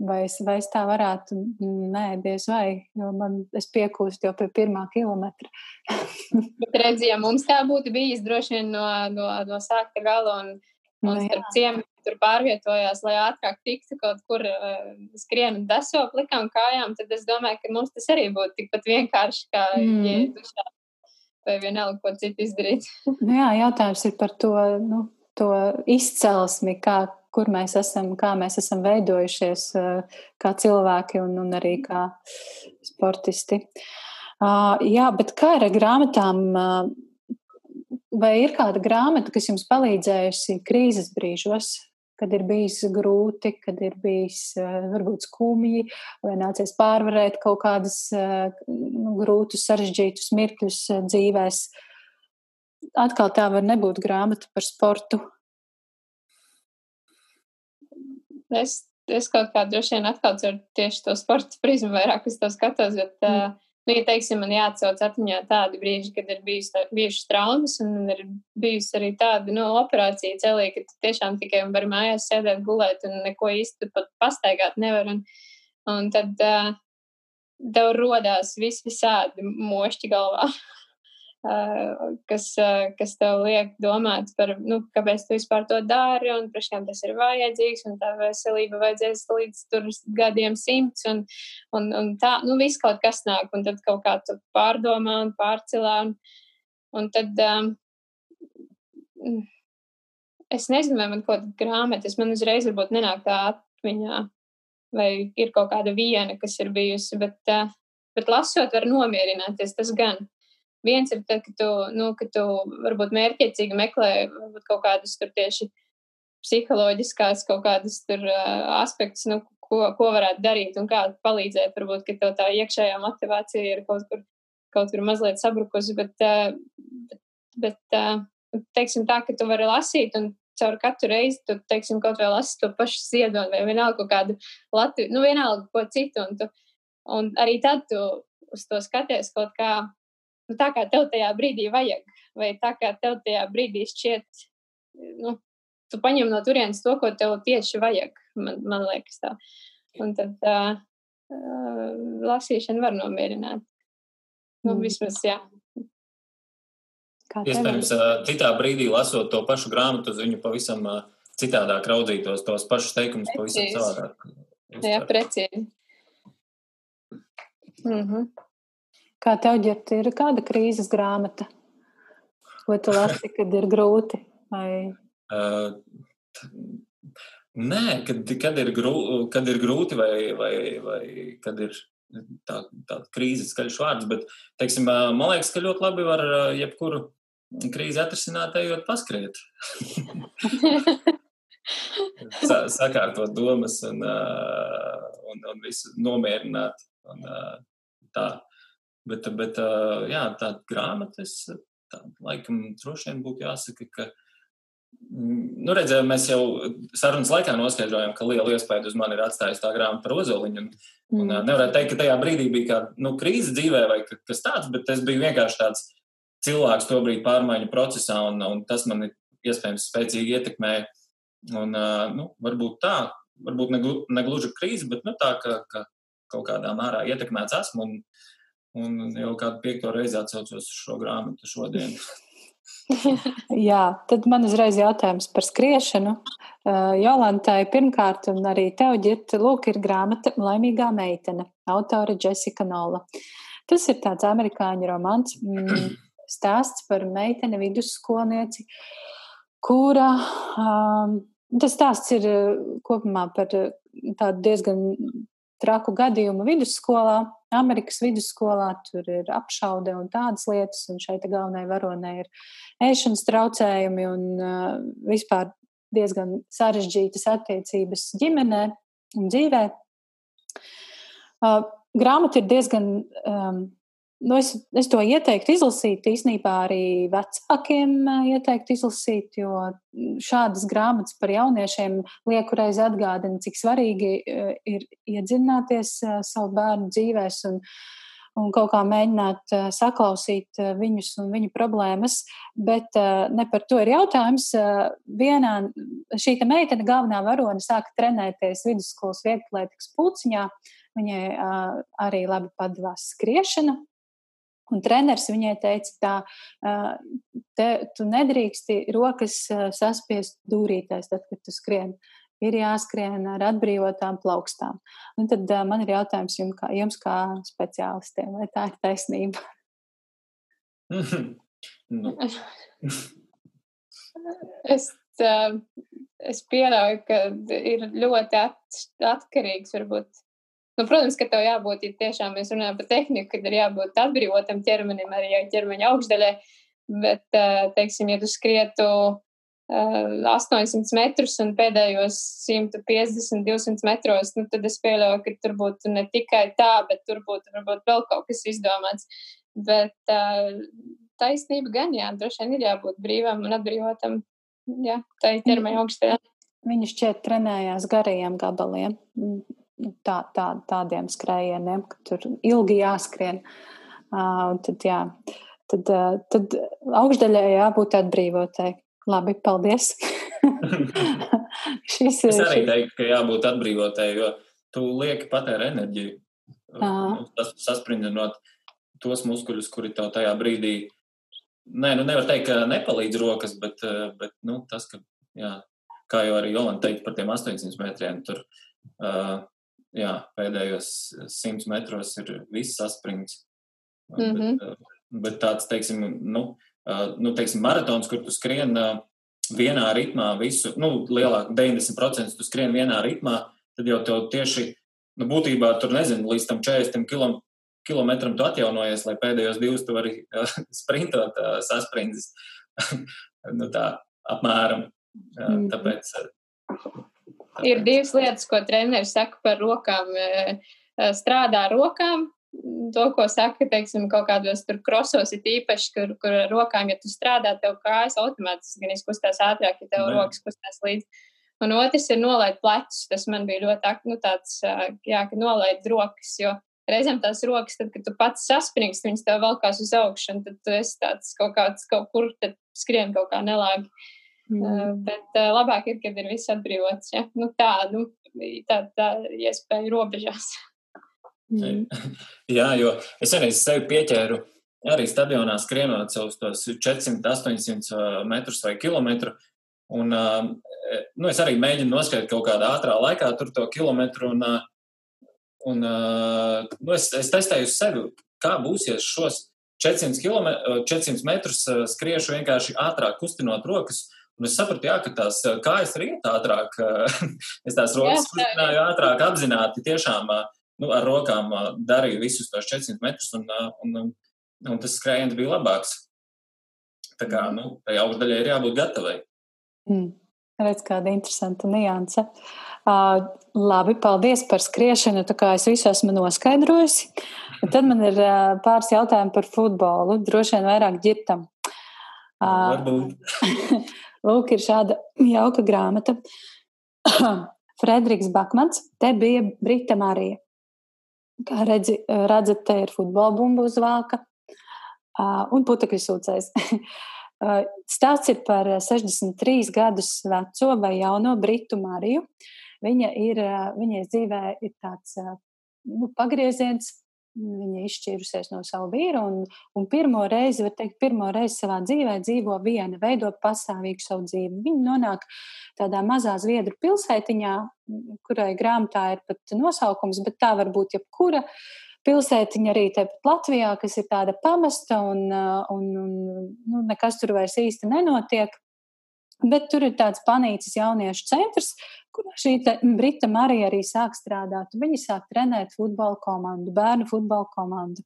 vai, es, vai es tā varētu? Nē, diez vai, jo man es piekūstu jau pie pirmā kilometra. Bet redzi, ja mums tā būtu bijis droši vien no, no, no sākta gala un, un no, starp ciemiem tur pārvietojās, lai ātrāk tiktu kaut kur uh, skrien un deso plikām kājām, tad es domāju, ka mums tas arī būtu tikpat vienkārši kā mm. ja dušā vai vienalga, ko citu izdarīt. nu jā, jautājums ir par to, nu, to izcelsmi, kā kur mēs esam, kā mēs esam veidojušies eh, kā cilvēki un, un arī kā sportisti. Ah, jā, bet kā ar grāmatām? Ah, vai ir kāda grāmata, kas jums palīdzējusi krīzes brīžos, kad ir bijis grūti, kad ir bijis eh, varbūt skumji, vai nācies pārvarēt kaut kādus eh, nu, grūtus, sarežģītus mirkļus dzīvēs? Atkal tā var nebūt grāmata par sportu, es, es kaut kā droši vien atkal ar tieši to sporta prizmu vairāk uz to skatos, bet, mm. uh, nu, ja teiksim, man jāatcauc atmiņā tādi brīži, kad ir bijis, bijušas traumas un ir bijusi arī tāda, nu, operācija celī, ka tu tiešām tikai vari mājās sēdēt, gulēt un neko īsti pat pastaigāt nevar. Un, un tad uh, tev rodās vis visādi mošķi galvā. kas, kas tev liek domāt par, nu, kāpēc tu vispār to dari un priekšām tas ir vajadzīgs un tā veselība vajadzēs līdz tur gadiem simts un, un, un tā, nu, viss kaut kas nāk un tad kaut kā tu pārdomā un pārcilā un, un tad um, es nezinu, vai man kaut kāda grāmatas, man uzreiz varbūt nenāk tā atmiņā vai ir kaut kāda viena, kas ir bijusi, bet, uh, bet lasot var nomierināties, tas gan. Viens ir tad, ka tu, nu, ka tu varbūt mērķiecīgi meklē varbūt kaut kādus tur tieši psiholoģiskās kaut kādas tur uh, aspektus, nu, ko, ko varētu darīt un kā palīdzēt. Varbūt, ka tev tā iekšējā motivācija ir kaut kur, kaut kur mazliet sabrukusi, bet, uh, bet, bet uh, teiksim tā, ka tu vari lasīt un caur katru reizi, tu, teiksim, kaut vai lasi to pašu ziedonu vai vienalga kaut kādu Latviju, nu, vienalga ko citu, un, tu, un arī tad tu uz to skaties kaut kā nu, tā kā tev tajā brīdī vajag, vai tā kā tev tajā brīdī šķiet, nu, tu paņem no turienes to, ko tev tieši vajag, man, man liekas tā. Un tad uh, uh, lasīšana var nomierināt. Nu, mm. vismaz, jā. Iespējams, citā brīdī lasot to pašu grāmatu, uz viņu pavisam citādāk raudzītos, tos pašus teikumus pavisam savādāk. Jā, precīzi. Mm -hmm. Kā tev, ģert, ir kāda krīzes grāmata? Ko tu lasi, kad ir grūti? Vai... Uh, nē, kad, kad, ir grū, kad ir grūti vai, vai, vai kad ir tā, tāda krīzes skaļš vārds, bet, teiksim, man liekas, ka ļoti labi var jebkuru krīzi atrisināt, ejot paskriet. Sa sakārtot domas un, uh, un, un visu nomierināt. Un, uh, tā. Bet, bet jā, tāda grāmata, es tā, laikam droši vien būtu jāsaka, ka Nu, redzēju, mēs jau sarunas laikā noskaidrojām, ka liela iespēja uz mani ir atstājusi tā grāmata par ozoliņu. Un, mm. un, nevarētu teikt, ka tajā brīdī bija kāda nu, krīze dzīvē vai kas tāds, bet tas bija vienkārši tāds cilvēks to brīdi pārmaiņu procesā, un, un tas man iespējams spēcīgi ietekmēja. Un, nu, varbūt tā, varbūt ne gluži krīze, bet nu, tā, ka, ka kaut kādā mērā ietekmēts esmu. Un, un jau kādu piekto reizi atcaucos šo grāmatu šodien. Jā, tad man uzreiz jautājums par skriešanu. Jolantai pirmkārt, un arī tev, Girta, lūk, ir grāmata Laimīgā meitene, autora Jessica Nola. Tas ir tāds amerikāņu romāns. Mm, stāsts par meiteni vidusskolnieci, kura. Um, tas stāsts ir uh, kopumā par uh, tādu diezgan traku gadījumu vidusskolā, Amerikas vidusskolā. Tur ir apšaude un tādas lietas, un šeit galvenai varonai ir ēšanas traucējumi un uh, vispār diezgan sarežģītas attiecības ģimenē un dzīvē. Uh, grāmata ir diezgan um, Nu, es, es to ieteiktu izlasīt, īsnībā arī vecākiem ieteiktu izlasīt, jo šādas grāmatas par jauniešiem lieku reizi atgādina, cik svarīgi ir iedzināties savu bērnu dzīvēs un, un kaut kā mēģināt saklausīt viņus un viņu problēmas. Bet ne par to ir jautājums. Vienā šī meitene, galvenā varone, sāka trenēties vidusskolas vieglatlētikas pulciņā. Viņai arī labi padavās skriešana, Un treneris viņai teica, tā, te, tu nedrīksti rokas saspiest dūrītēs, tad, kad tu skrien. Ir jāskrien ar atbrīvotām plaukstām. Un tad man ir jautājums jums kā, jums kā speciālistiem, vai tā ir taisnība? nu. es, es pieļauju, ka ir ļoti at, atkarīgs varbūt Nu, protams, ka tev jābūt, ja tiešām mēs runājam par tehniku, kad ir jābūt atbrīvotam ķermenim, arī ķermeņa augšdaļai. Bet, teiksim, ja tu skrietu 800 metrus un pēdējos 150, 200 metros, nu, tad es pieļauju, ka tur būtu ne tikai tā, bet tur būtu varbūt vēl kaut kas izdomāts. Bet taisnība gan, jā, droši vien ir jābūt brīvam un atbrīvotam, jā, tai ķermeņa augšdaļai. Viņi šķiet trenējās garajiem gabaliem Nu, tā, tā, tādiem skrējieniem, ka tur ilgi jāskrien. Uh, tad, jā, tad, uh, tad augšdaļai jābūt atbrīvotai. Labi, paldies. šis, es arī šis... teiktu, ka jābūt atbrīvotai, jo tu lieki patēri enerģiju. Uh. Tas sasprindzinot tos muskuļus, kuri tev tajā brīdī, nē, nu nevar teikt, ka nepalīdz rokas, bet, bet nu, tas, ka, jā, kā jau arī Jolanta teica par tiem 800 metriem, tur uh, jā, pēdējos simts metros ir viss saspringts. Mm -hmm. bet, bet tāds, teiksim, nu, nu, teiksim, maratons, kur tu skrien vienā ritmā visu, nu, lielāk 90% tu skrien vienā ritmā, tad jau tev tieši, nu, būtībā tur nezinu, līdz tam 40 km, kilometram tu atjaunojies, lai pēdējos divus tu vari sprintot sasprindzis. nu, tā apmēram. Mhm. Tāpēc Ir divas lietas, ko treneris saka par rokām. E, e, strādā ar rokām. To, ko saka, teiksim, kaut kādos tur krosos, ir īpaši, kur, kur rokām, ja tu strādā, tev kājas automātiski gan izkustās ātrāk, ja tev ne. rokas kustās līdzi. Un otrs ir nolaid plecus. Tas man bija ļoti nu, tāds, jā, ka nolaid rokas, jo reizēm tās rokas, tad, kad tu pats saspringst, viņas tev valkās uz augšu, un tad tu esi tāds kaut kāds kaut kur, tad skrien kaut kā nelāgi. Mm. Bet labāk ir, kad ir viss atbrīvots. Ja? Nu, tā, nu, tā, tā iespēja robežās. Mm. Jā, jo es arī sevi pieķēru arī stadionā skrienot savus tos 400, 800 metrus vai kilometru. Un, nu, es arī mēģinu noskriet kaut kādā ātrā laikā tur to kilometru. Un, un, nu, es, es testēju sevi, kā būs, ja šos 400, km, 400 metrus skriešu vienkārši ātrāk kustinot rokas. Un es sapratu, jā, ka tās kājas arī iet ātrāk. es tās rokas kustināju ātrāk, apzināti tiešām nu, ar rokām darīju visus tos 400 metrus, un, un, un, un tas skrējiens bija labāks. Tā kā nu, tai augšdaļai ir jābūt gatavai. Mm. Redz, kāda interesanta nianse. Uh, labi, paldies par skriešanu. Tā kā es visu esmu noskaidrojusi. Tad man ir uh, pāris jautājumi par futbolu. Droši vien vairāk ģiptam. Uh, Lūk, ir šāda jauka grāmata. Frederiks Bakmans, te bija Brita Marija. Kā redzi, redzat, te ir futbola bumbu uz vāka un putekļu sūcējs. Stāsts ir par 63 gadus veco vai jauno Britu Mariju. Viņa ir, viņai dzīvē ir tāds nu, pagrieziens, viņa izšķīrusies no sava vīra un, un pirmo reizi, var teikt, pirmo reizi savā dzīvē dzīvo viena, veido pastāvīgu savu dzīvi. Viņa nonāk tādā mazā zviedru pilsētiņā, kurai grāmatā ir pat nosaukums, bet tā var būt jebkura pilsētiņa arī tepat Latvijā, kas ir tāda pamesta un, un, un nu, nekas tur vairs īsti nenotiek. Bet tur ir tāds panīcis jauniešu centrs, kur šī Brita Marija arī sāk strādāt. Viņa sāk trenēt futbola komandu, bērnu futbola komandu.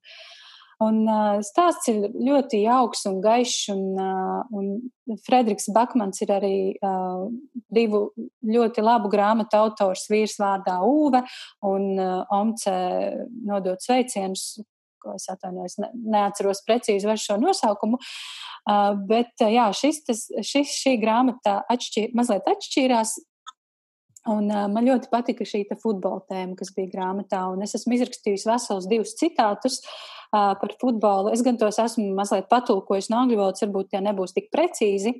Un uh, stāsts ir ļoti jauks un gaišs, un, uh, un Frederiks Bakmans ir arī uh, divu ļoti labu grāmatu autors vīrs vārdā Ūve un uh, Omce nodot sveicienus, ko es atvainojos, ne, neatceros precīzi var šo nosaukumu. Uh, bet uh, jā, šis, tas, šis, šī grāmata atšķir, mazliet atšķīrās Un, uh, man ļoti patika šī futbola tēma, kas bija grāmatā. Es esmu izrakstījusi vesels divus citātus uh, par futbolu. Es gan tos esmu mazliet patulkojis no angļu valodas, varbūt tie nebūs tik precīzi.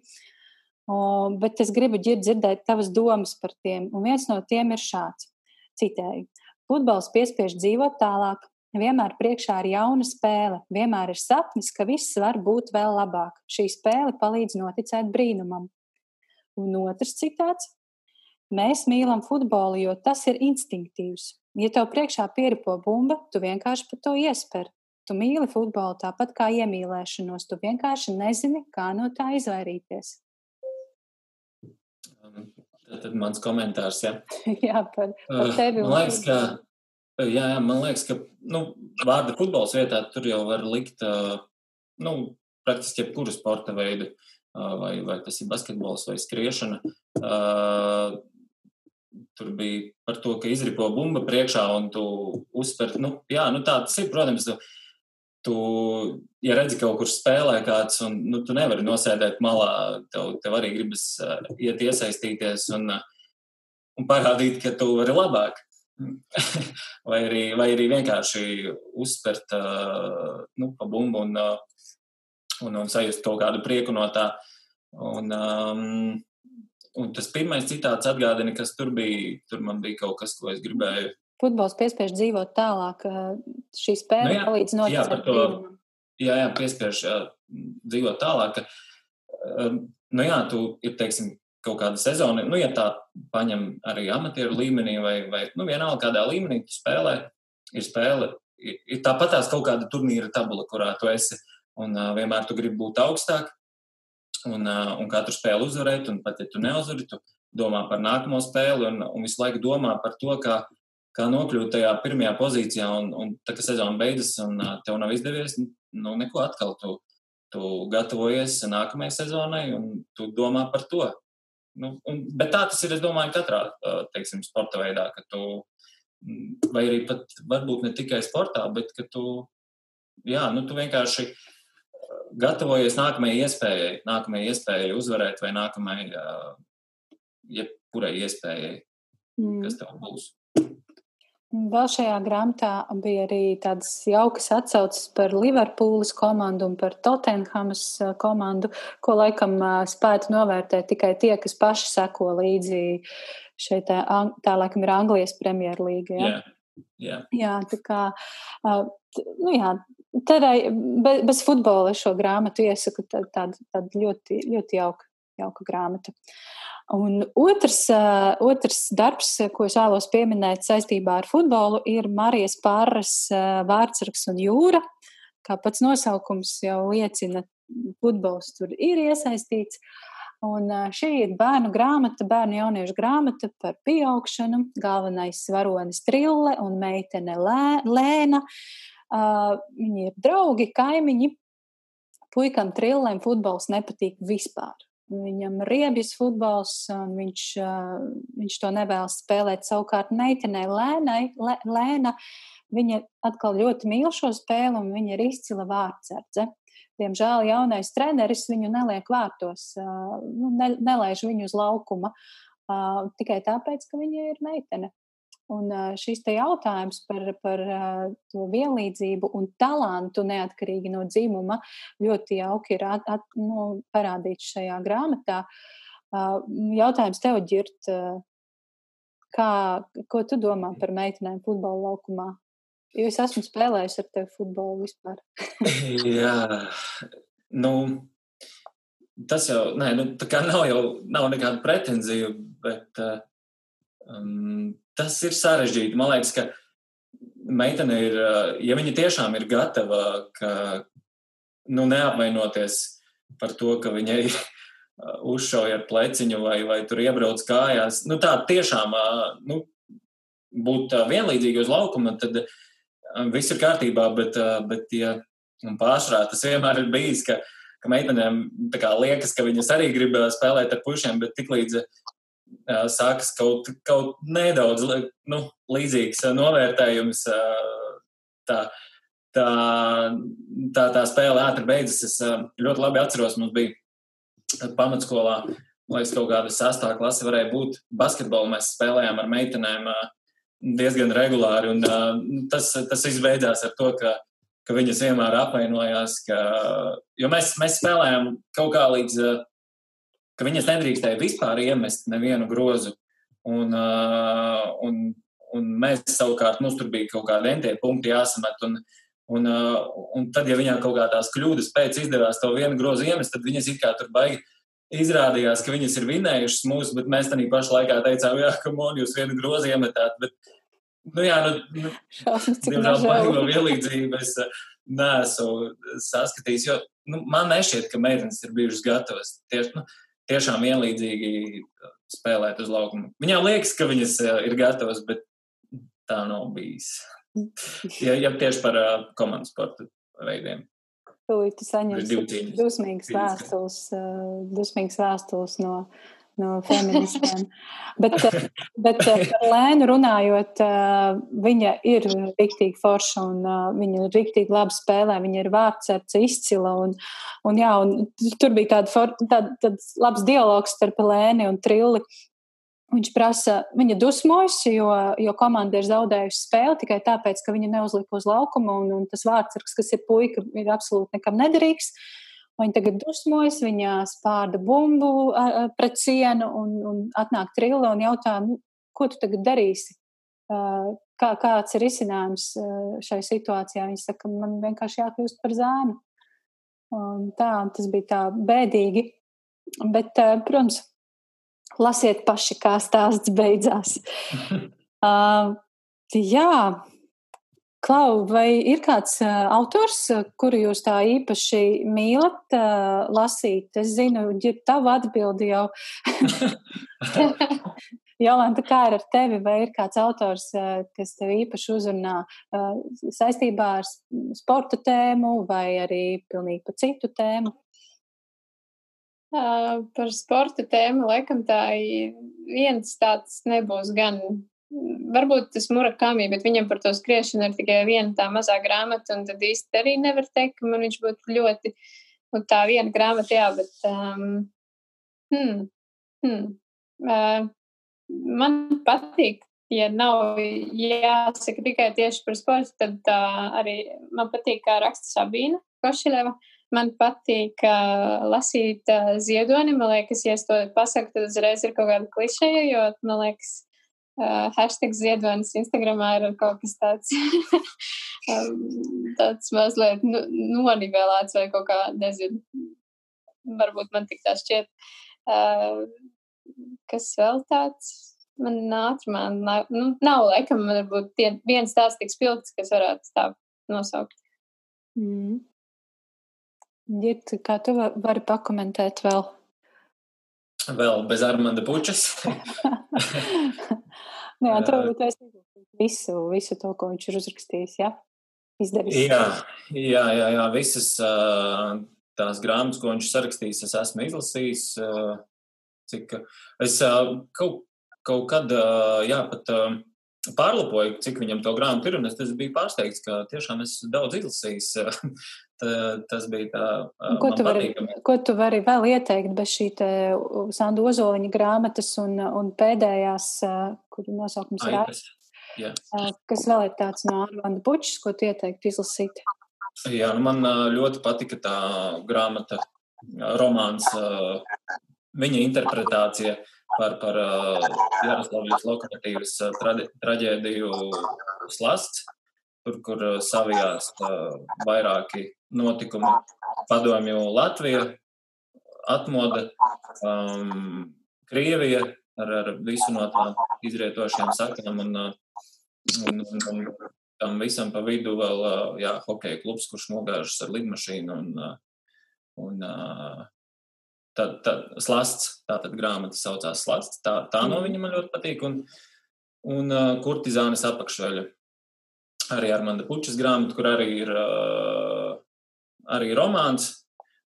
Uh, bet es gribu dzirdēt tavas domas par tiem. Un viens no tiem ir šāds: citēju. Futbols piespiež dzīvot tālāk, vienmēr priekšā ir jauna spēle, vienmēr ir sapnis, ka viss var būt vēl labāk. Šī spēle palīdz noticēt brīnumam. Un otrs citāts Mēs mīlam futbolu, jo tas ir instinktīvs. Ja tev priekšā pieripo bumba, tu vienkārši par to iesper. Tu mīli futbolu tāpat kā iemīlēšanos. Tu vienkārši nezini, kā no tā izvairīties. Tad mans komentārs, jā. jā, par, par tevi. Man liekas, ka, jā, jā, man liekas, ka nu, vārda futbols vietā tur jau var likt nu, praktiski jebkuru sporta veidu. Vai, vai tas ir basketbols vai skriešana. Tur bija par to, ka izripo bumba priekšā un tu uzspēr. Nu, jā, nu tā tas ir, protams. Tu, tu, ja redzi kaut kur spēlē kāds, un nu, tu nevari nosēdēt malā, tev, tev arī gribas uh, iet iesaistīties un, uh, un parādīt, ka tu vari labāk. vai, arī, vai arī vienkārši uzspērt uh, nu, pa bumbu un, uh, un, un sajust kaut kādu prieku no tā. Un, um, Un tas pirmais citāts atgādina, kas tur bija. Tur man bija kaut kas, ko es gribēju. Futbols piespiež dzīvot tālāk. Šī spēle nu, palīdz noticēt. Jā, to, jā, jā, piespiež jā, dzīvot tālāk. Nu jā, tu ir, teiksim, kaut kāda sezona, nu, ja tā paņem arī amatieru līmenī vai, vai nu, vienalga kādā līmenī tu spēlē, ir spēle, ir, ir tāpat tās kaut kāda turnīra tabula, kurā tu esi, un uh, vienmēr tu gribi būt augstāk, un, un katru spēli uzvarēt, un pat ja tu neuzvari, tu domā par nākamo spēli un, un visu laiku domā par to, kā, kā nokļūt tajā pirmajā pozīcijā. Un, un tā kā sezona beidzas un tev nav izdevies, nu, neko atkal tu, tu gatavojies nākamajai sezonai un tu domā par to. Nu, un, bet tā tas ir, es domāju, katrā teiksim, sporta veidā, ka tu, vai arī pat varbūt ne tikai sportā, bet ka tu, jā, nu, tu vienkārši gatavojies nākamajai iespējai, nākamajai iespējai uzvarēt vai nākamajai, jebkurai iespējai, mm. kas tev būs. Vēl šajā grāmatā bija arī tādas jaukas atsauces par Liverpoolas komandu un par Tottenhamas komandu, ko laikam spētu novērtēt tikai tie, kas paši seko līdzi šeit. Tā, tā laikam ir Anglijas Premjerlīga. Ja? Jā, jā. jā, tā kā, nu jā, tādai, bez, bez futbola šo grāmatu iesaku tādu, tādu ļoti, ļoti jauku, jauku grāmatu. Un otrs, otrs darbs, ko es vēlos pieminēt saistībā ar futbolu, ir Marijas Pārras uh, vārdsargs un jūra. Kā pats nosaukums jau liecina, futbols tur ir iesaistīts. Un šī ir bērnu grāmata, bērnu jauniešu grāmata par pieaugšanu. Galvenais varonis Trille un meitene Lē, Lēna. Viņi ir draugi, kaimiņi. Puikam Trillēm futbols nepatīk vispār. Viņam ir riebjis futbols, un viņš, viņš to nevēlas spēlēt. Savukārt, meitenei Lēnai, Lēna, viņa atkal ļoti mīl šo spēli, un viņa ir izcila vārdsardze. Diemžēl jaunais treneris viņu neliek vārtos, nu, ne, nelaiž viņu uz laukuma tikai tāpēc, ka viņa ir meitene. Un šis te jautājums par, par to vienlīdzību un talantu neatkarīgi no dzimuma ļoti jauki ir at, at, nu, parādīts šajā grāmatā. Jautājums tev, Girt, kā, ko tu domā par meitenēm futbola laukumā? Jo es esmu spēlējis ar tevi futbolu vispār. Jā, nu, tas jau, nē, nu, tā kā nav jau, nav nekāda pretenzija, bet um, tas ir sarežģīti. Man liekas, ka meitene ir, ja viņa tiešām ir gatava, ka nu, neapvainoties par to, ka viņai uzšauja ar pleciņu vai, vai tur iebrauc kājās, nu, tā tiešām nu, būt vienlīdzīgi uz laukuma, tad viss ir kārtībā. Bet, bet ja, pārsvarā tas vienmēr ir bijis, ka, ka meitenēm liekas, ka viņas arī grib spēlēt ar pušiem, bet tiklīdz sākas kaut, kaut nedaudz nu, līdzīgs novērtējums. Tā, tā, tā, tā spēle ātri beidzas. Es ļoti labi atceros, mums bija pamatskolā, lai es kaut kāda sastāvā klase varēja būt basketbolu. Mēs spēlējām ar meitenēm diezgan regulāri, un tas, tas viss beidzās ar to, ka, ka viņas vienmēr apvainojās, ka, jo mēs, mēs spēlējām kaut kā līdz ka viņas nedrīkstēja vispār iemest nevienu grozu. Un, uh, un, un mēs savukārt mums tur bija kaut kādi entie punkti jāsamet. Un, un, uh, un tad, ja viņām kaut kā tās kļūdas pēc izdevās to vienu grozu iemest, tad viņas it kā tur baigi izrādījās, ka viņas ir vinējušas mūsu, bet mēs tam pašā laikā teicām, jā, ka mon jūs vienu grozu iemetāt. Bet, nu, jā, nu, nu, diemžēl baiglo vienlīdzību es neesmu saskatījis, jo nu, man nešķiet, ka meitenes ir bijušas gatavas. Tieši, nu, tiešām vienlīdzīgi spēlēt uz laukuma. Viņām liekas, ka viņas eh, ir gatavas, bet tā nav bijis. Ja, ja tieši par uh, komandas sporta veidiem. Tūlīt tu saņemsi dusmīgas vēstules, uh, dusmīgas vēstules no no feministiem. bet, eh, bet eh, par Lēnu runājot, eh, viņa ir rīktīgi forša un viņa ir rīktīgi labi spēlē, viņa ir vārdsarce izcila. Un, un, jā, un tur bija tāda for, tād, tāds labs dialogs starp Lēni un Trilli. Viņš prasa, viņa dusmojas, jo, jo komanda ir zaudējusi spēli tikai tāpēc, ka viņa neuzlika uz laukuma, un, un tas vārdsargs, kas ir puika, ir absolūti nekam nederīgs. Uh, Viņa tagad dusmojas, viņa spārda bumbu pret sienu un, un atnāk trille un jautā, nu, ko tu tagad darīsi? Kā, kāds ir izcinājums šai situācijā? Viņa saka, man vienkārši jākļūst par zēnu. Un tā, tas bija tā bēdīgi. Bet, protams, lasiet paši, kā stāsts beidzās. uh, jā, Klau, vai ir kāds autors, kuru jūs tā īpaši mīlat lasīt? Es zinu, ja tavu atbildi jau. Jolanta, kā ir ar tevi? Vai ir kāds autors, kas tev īpaši uzrunā saistībā ar sporta tēmu vai arī pilnīgi pa citu tēmu? Par sporta tēmu laikam tā viens tāds nebūs gan varbūt tas murakami, bet viņam par to skriešanu ir tikai viena tā mazā grāmata, un tad īsti arī nevar teikt, ka man viņš būtu ļoti, nu tā viena grāmata, jā, bet, um, hmm, hmm, uh, man patīk ja nav jāsaka tikai tieši par sportu, tad uh, arī man patīk, kā raksta Sabīna Košileva. Man patīk uh, lasīt uh, ziedoni. Man liekas, ja es to pasaku, tad uzreiz ir kaut kāda klišeja, jo man liekas, uh, hashtag ziedonis Instagramā ir kaut kas tāds, tāds mazliet nu, nonivelēts vai kaut kā, nezinu, varbūt man tik tā šķiet. Uh, kas vēl tāds? man ātrumā nav, nu, nav laikam, varbūt tie, viens tāds tik spilgts, kas varētu tā nosaukt. Mm. Girt, kā tu vari pakomentēt vēl? Vēl bez Armanda nu, jā, tu varbūt esi visu, visu to, ko viņš ir uzrakstījis, jā? Izdarījis. Jā, jā, jā, jā, visas tās grāmatas, ko viņš sarakstījis, es esmu izlasījis. Cik es kaut kaut kad, jā, pat pārlapoju, cik viņam to grāmatu ir, un es biju pārsteigts, ka tiešām es daudz izlasījis. Tas bija tā. Ko tu, vari, ko tu vari vēl ieteikt bez šī Sandu Ozoliņa grāmatas un, un pēdējās, kur nosaukums ir Aitas? Kas vēl ir tāds no Arvanda Bučs, ko tu ieteiktu izlasīt? Jā, nu man ļoti patika tā grāmata, romāns, viņa interpretācija. Par, par Jaroslavijas lokomotīvas traģēdiju slasts, tur, kur uh, savijās uh, vairāki notikumi padomju Latvija, atmoda, um, Krievija ar, ar visu no tām izrietošajām sakām un, un, un, un tam visam pa vidu vēl jā, hokeja klubs, kurš nogāžas ar lidmašīnu un, un Tad, tad slasts, tā tad grāmata saucās slasts. Tā, tā no viņa man ļoti patīk. Un, un kurtizānes apakšveļa. Arī ar Manda Pučas grāmatu, kur arī ir uh, arī romāns,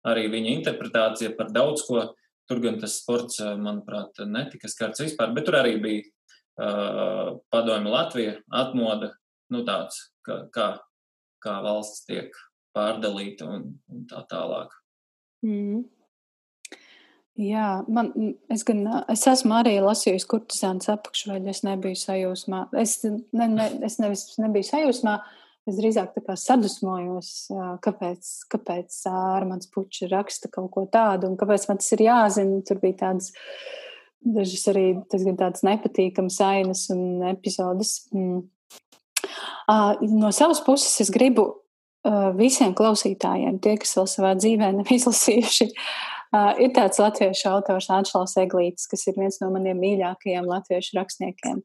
arī viņa interpretācija par daudz ko. Tur gan tas sports, manuprāt, netika skarts vispār, bet tur arī bija uh, padomju Latvija, atmoda, nu tāds, kā, kā, kā valsts tiek pārdalīta un, un tā tālāk. Mm. Jā, man, es, gan, es esmu arī lasījusi kurtizānas apakšveļu, es nebiju sajūsmā. Es, ne, ne, es nevis nebiju sajūsmā, es drīzāk sadusmojos, kāpēc, kāpēc Ārmans Puķis raksta kaut ko tādu un kāpēc man tas ir jāzina. Tur bija tādas, dažas arī tādas nepatīkamas ainas un epizodes. Mm. No savas puses es gribu visiem klausītājiem, tie, kas vēl savā dzīvē nav izlasījuši, uh, Uh, ir tāds latviešu autors Anšlaus Eglītis, kas ir viens no maniem mīļākajiem latviešu rakstniekiem.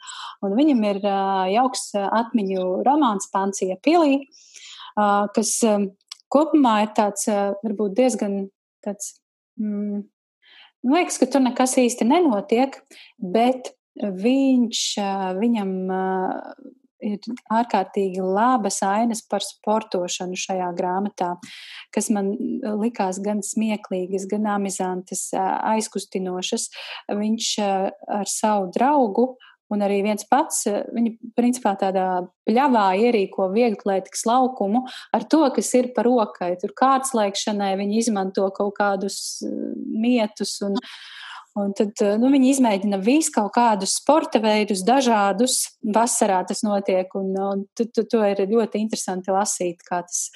Un viņam ir uh, jauks atmiņu romāns Pancija Pilī, uh, kas um, kopumā ir tāds uh, varbūt diezgan tāds. Mm, liekas, ka tur nekas īsti nenotiek, bet viņš, viņam ir ārkārtīgi labas ainas par sportošanu šajā grāmatā, kas man likās gan smieklīgas, gan amizantas, aizkustinošas. Viņš ar savu draugu Un arī viens pats, viņa principā tādā pļavā ierīko vieglietīgas laukumu ar to, kas ir par rokai. Tur kāds laikšanai viņi izmanto kaut kādus mietus un, Un tad eh, nu, viņi izmēģina visu kaut kādus sporta veidus, dažādus. Vasarā tas notiek, un, un tu, tu, to ir ļoti interesanti lasīt, kā tas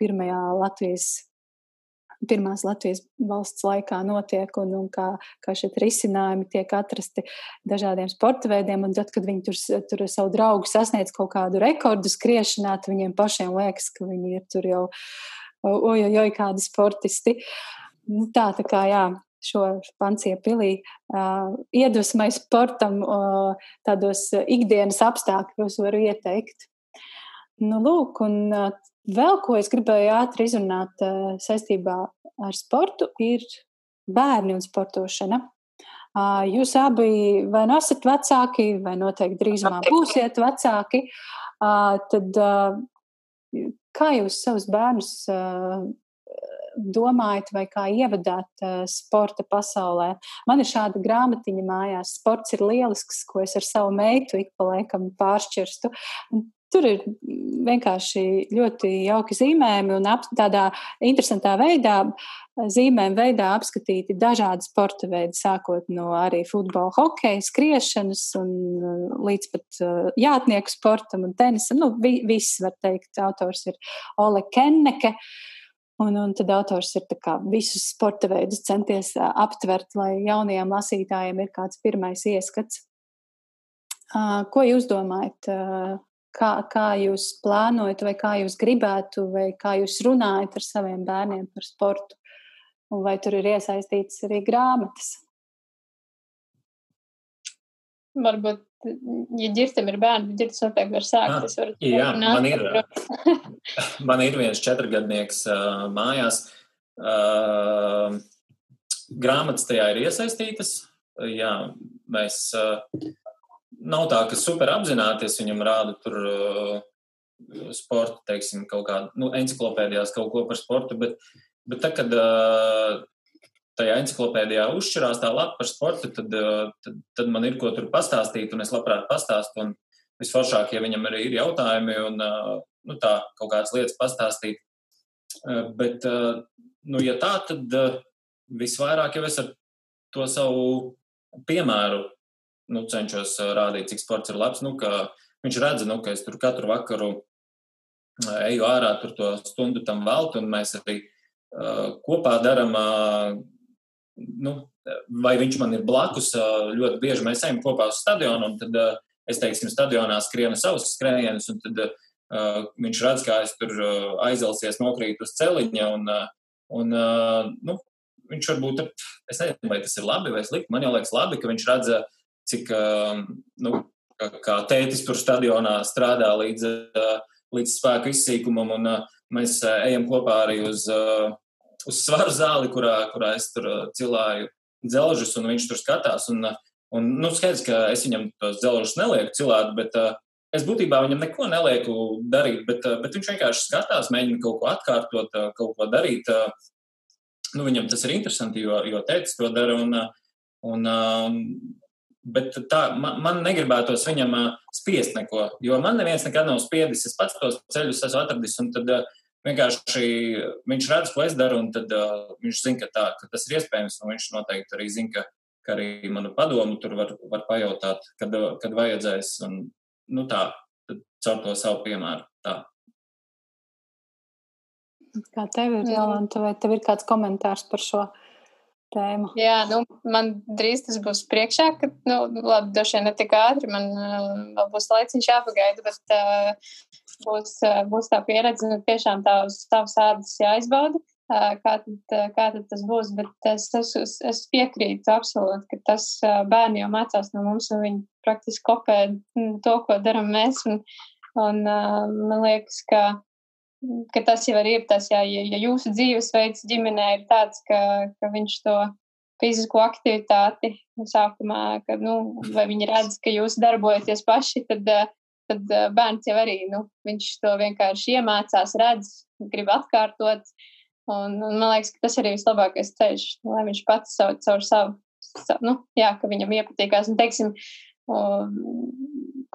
pirmajā Latvijas. Pirmās Latvijas valsts laikā notiek, un, un kā, kā šie risinājumi tiek atrasti dažādiem sporta veidiem. Tad, kad viņi tur, tur savu draugu sasniedz kaut kādu rekordu skriešanā, tad viņiem pašiem liekas, ka viņi ir tur jau, oi, oi, oi, kādi sportisti. Nu, tā, tā kā jā, šo Pancija pilī uh, iedvesmai sportam uh, tādos ikdienas apstākļos varu ieteikt. Nu, lūk, un uh, vēl ko es gribēju ātri izrunāt uh, saistībā ar sportu, ir bērni un sportošana. Uh, jūs abi vai nu esat vecāki, vai noteikti drīzumā būsiet vecāki, uh, tad uh, kā jūs savus bērnus uh, domājat vai kā ievadāt uh, sporta pasaulē. Man ir šāda grāmatiņa mājās. Sports ir lielisks, ko es ar savu meitu ik pa laikam pāršķirstu. tur ir vienkārši ļoti jauki zīmējumi un ap, tādā interesantā veidā, zīmējuma veidā apskatīti dažādi sporta veidi, sākot no arī futbola, hokeja, skriešanas un līdz pat jātnieku sportam un tenisam. Nu, vi, viss, var teikt, autors ir Ole Kenneke. Un, un tad autors ir visus sporta veidus centies aptvert, lai jaunajiem lasītājiem ir kāds pirmais ieskats. Ko jūs domājat? Kā, kā jūs plānojat, vai kā jūs gribētu, vai kā jūs runājat ar saviem bērniem par sportu? Un vai tur ir iesaistītas arī grāmatas? Varbūt, ja ģirtam ir bērni, tad ģirtas noteikti var sākt. Es varu jā, man ir, man ir viens četrgadnieks uh, mājās. Uh, grāmatas tajā ir iesaistītas. Jā, mēs uh, nav tā, ka super apzināties viņam rāda tur uh, sporta, teiksim, kaut kādu, nu, enciklopēdijās kaut ko par sportu, bet, bet tā, kad uh, tajā enciklopēdijā uzšķirās tā lapa par sportu, tad, uh, tad, tad man ir ko tur pastāstīt, un es labprāt pastāstu, un visforšāk, ja viņam arī ir jautājumi, un, uh, nu, tā, kaut kādas lietas pastāstīt. Uh, bet, nu, ja tā, tad visvairāk jau es ar to savu piemēru nu, cenšos rādīt, cik sports ir labs. Nu, viņš redz, nu, ka es tur katru vakaru eju ārā, tur to stundu tam veltu, un mēs arī uh, kopā darām. Uh, nu, vai viņš man ir blakus, ļoti bieži mēs ejam kopā uz stadionu, un tad es, teiksim, stadionā skrienu savus skrējienus, un tad viņš redz, kā es tur aizelsies, nokrīt uz celiņa, un, un nu, viņš varbūt, es nezinu, vai tas ir labi vai slikti, man jau liekas labi, ka viņš redz, cik nu, kā tētis tur stadionā strādā līdz, līdz spēku izsīkumam, un mēs ejam kopā arī uz, uz svaru zāli, kurā, kurā es tur cilāju dzelžus, un viņš tur skatās. Un, un, nu, skaidrs, ka es viņam tos dzelžus nelieku cilāt, bet es būtībā viņam neko nelieku darīt, bet, bet viņš vienkārši skatās, mēģina kaut ko atkārtot, kaut ko darīt. Nu, viņam tas ir interesanti, jo, jo tētis to dara. Un, un, un Bet tā, man, man negribētos viņam uh, spiest neko, jo man neviens nekad nav spiedis. Es pats tos ceļus esmu atradis, tad uh, vienkārši viņš redz, ko es daru, un tad uh, viņš zina, ka, tā, ka tas ir iespējams, un viņš noteikti arī zina, ka, ka arī manu padomu tur var, var pajautāt, kad, kad vajadzēs, un nu tā, tad caur to savu piemēru. Tā. Kā tev ir, Jolanta, vai tev ir kāds komentārs par šo? Uh, tēma. Jā, nu, man drīz tas būs priekšā, ka, nu, labi, droši vien ne tik ātri, man uh, vēl būs laiciņš jāpagaida, bet uh, būs, uh, būs tā pieredze, un tiešām tā uz tavas ādas jāizbauda. Uh, kā tad, uh, kā tad tas būs, bet es, es, es piekrītu absolūti, ka tas bērni jau mācās no mums, un viņi praktiski kopē to, ko daram mēs, un, un man liekas, ka ka tas jau ir tas, jā, ja, ja jūsu dzīvesveids ģimenē ir tāds, ka, ka viņš to fizisko aktivitāti sākumā, ka, nu, vai viņi redz, ka jūs darbojaties paši, tad, tad bērns jau arī, nu, to vienkārši iemācās, redz, grib atkārtot. Un, un man liekas, ka tas ir arī vislabākais ceļš, lai viņš pats savu, caur savu, savu, nu, jā, ka viņam iepatīkās. Un, teiksim,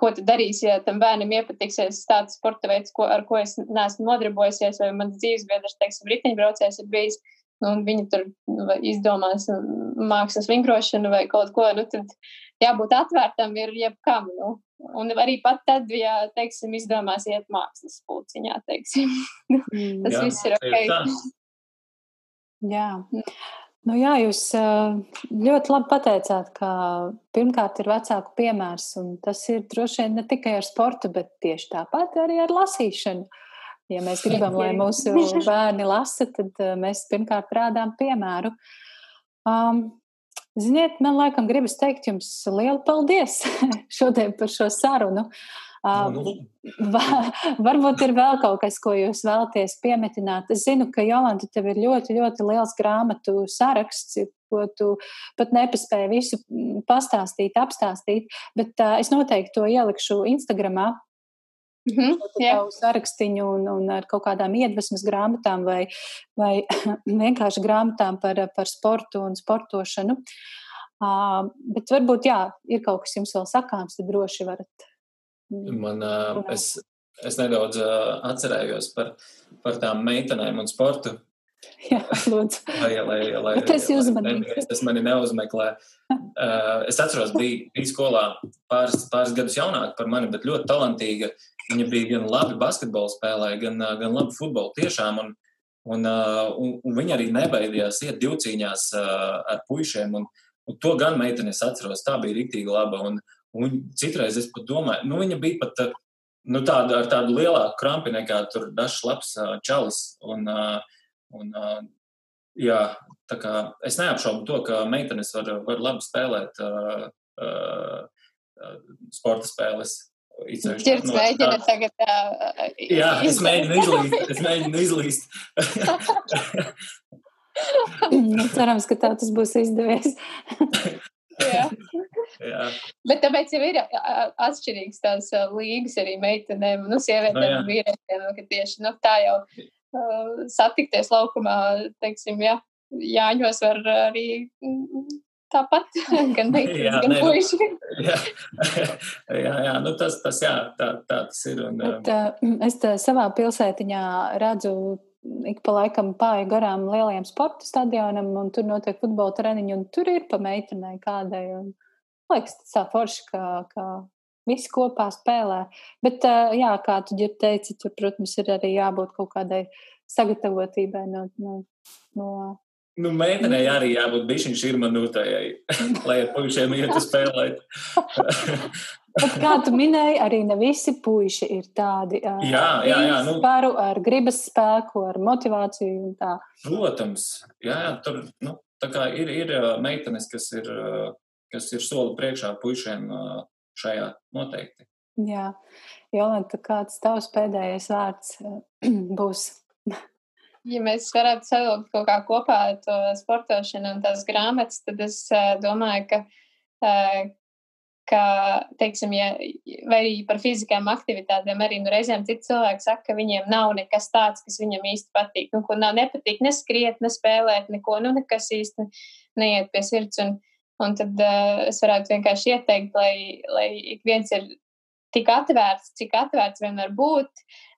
ko tu darīsi, ja tam bērnam iepatiksies tāds sporta veids, ko, ar ko es neesmu nodarbojusies, vai mans dzīves biedrs, teiksim, riteņbraucējs ir bijis, nu, un viņi tur nu, izdomās mākslas vingrošanu vai kaut ko, nu, tad jābūt atvērtam ir jebkam, nu. Un arī pat tad, ja, teiksim, izdomās iet mākslas pulciņā, teiksim. Mm. Tas jā, viss ir ok. Jā. Nu jā, jūs ļoti labi pateicāt, ka pirmkārt ir vecāku piemērs, un tas ir droši vien ne tikai ar sportu, bet tieši tāpat arī ar lasīšanu. Ja mēs gribam, lai mūsu bērni lasa, tad mēs pirmkārt rādām piemēru. Um, ziniet, man laikam gribas teikt jums lielu paldies šodien par šo sarunu. Uh, varbūt ir vēl kaut kas, ko jūs vēlaties piemetināt. Es zinu, ka Jolanta, tev ir ļoti, ļoti liels grāmatu saraksts, ko tu pat nepaspēji visu pastāstīt, apstāstīt, bet uh, es noteikti to ielikšu Instagramā. Mm -hmm, tādu sarakstu un, un ar kaut kādām iedvesmas grāmatām vai, vai vienkārši grāmatām par, par sportu un sportošanu. Uh, bet varbūt, jā, ir kaut kas jums vēl sakāms, tad droši varat Man, es, es nedaudz uh, atcerējos par, par tām meitenēm un sportu. Jā, lūdzu. Lai, lai, lai, Bet es uzmanīju. Tas mani neuzmeklē. Uh, es atceros, bija, bija skolā pāris, pāris gadus jaunāka par mani, bet ļoti talantīga. Viņa bija gan labi basketbolu spēlēja, gan, gan labi futbolu tiešām. Un, un, un, un viņa arī nebaidījās iet divcīņās ar puišiem. Un, un to gan meitenes atceros, tā bija rīktīgi laba. Un, un citreiz es pat domāju, nu viņa bija pat nu, tāda ar tādu lielāku krampi nekā tur dažs labs čalis. Un, Un, jā, tā kā es neapšaubu to, ka meitenes var, var labi spēlēt uh, uh, sporta spēles. Čirts no, mēģina tā, tagad. Uh, jā, es mēģinu izlīst. Es mēģinu izlīst. nu, cerams, ka tā tas būs izdevies. jā. jā. Bet tāpēc jau ir atšķirīgs tās līgas arī meitenēm, nu, sievietēm no, un vīriešiem, ka tieši nu, tā jau uh, satikties laukumā, teiksim, jā, Jāņos var arī tāpat, gan meitenes, gan puiši. jā, jā, jā, nu tas, tas, jā, tā, tā tas ir. Un, Bet, uh, es savā pilsētiņā redzu ik pa laikam pāri garām lielajam sporta stadionam, un tur notiek futbola treniņi, un tur ir pa meitenei kādai. Un, liekas, tas tā forši, ka, ka visi kopā spēlē. Bet, jā, kā tu jau teici, tur, protams, ir arī jābūt kaut kādai sagatavotībai no. no, no Nu, meitenei arī jābūt bišķiņ širmanūtājai, lai ar puišiem ietu spēlēt. Bet, kā tu minēji, arī ne visi puiši ir tādi ar jā, jā, jā, nu, spēru, ar gribas spēku, ar motivāciju un tā. Protams, jā, jā tur, nu, tā kā ir, ir meitenes, kas ir, kas ir soli priekšā puišiem šajā noteikti. Jā, Jolanta, kāds tavs pēdējais vārds būs? Ja mēs varētu savilkt kaut kā kopā to sportošanu un tās grāmatas, tad es domāju, ka, ka teiksim, ja, vai arī par fiziskām aktivitātēm, arī nu, reizēm citi cilvēki saka, ka viņiem nav nekas tāds, kas viņam īsti patīk. Nu, ko nav nepatīk, ne skriet, ne spēlēt, neko, nu, nekas īsti neiet pie sirds. Un, Un tad uh, es varētu vienkārši ieteikt, lai, lai ik viens ir tik atvērts, cik atvērts vienmēr būt, uh,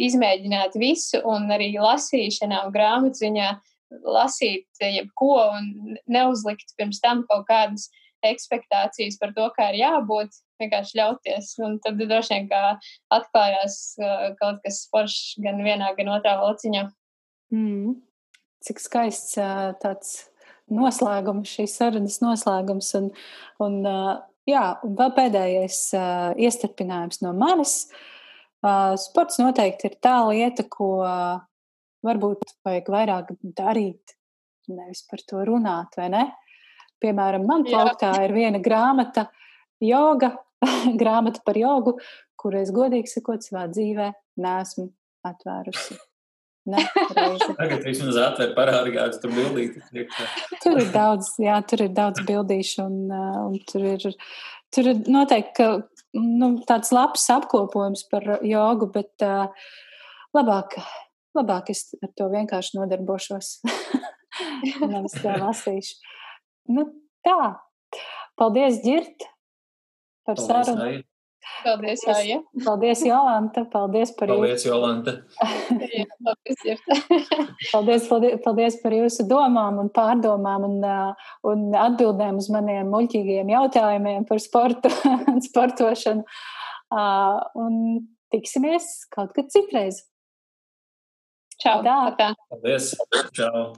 izmēģināt visu un arī lasīšanā un grāmatziņā lasīt jebko un neuzlikt pirms tam kaut kādas ekspektācijas par to, kā ir jābūt, vienkārši ļauties. Un tad droši vien kā atklājās uh, kaut kas foršs gan vienā, gan otrā lauciņā. Mm. Cik skaists uh, tāds noslēgums, šīs sarunas noslēgums. Un, un, jā, un vēl pēdējais iestarpinājums no manis. Sports noteikti ir tā lieta, ko varbūt vajag vairāk darīt, nevis par to runāt, vai ne? Piemēram, man plauktā ir viena grāmata, joga, grāmata par jogu, kuru es godīgi sakot savā dzīvē neesmu atvērusi. Ne, Tagad vismaz atver parādi, kāds tur bildīti. tur ir daudz, jā, tur ir daudz bildīšu un, uh, un tur ir, tur ir noteikti, ka, nu, tāds labs apkopojums par jogu, bet uh, labāk, labāk es ar to vienkārši nodarbošos. Nevis tā lasīšu. Nu, tā. Paldies, Girt, par sarunu. Paldies, Aija. Paldies, Jolanta. Paldies par paldies, jūsu. Jolanta. paldies, paldies, paldies par jūsu domām un pārdomām un, un atbildēm uz maniem muļķīgiem jautājumiem par sportu un sportošanu. Un tiksimies kaut kad citreiz. Čau. Tā. Paldies. Čau.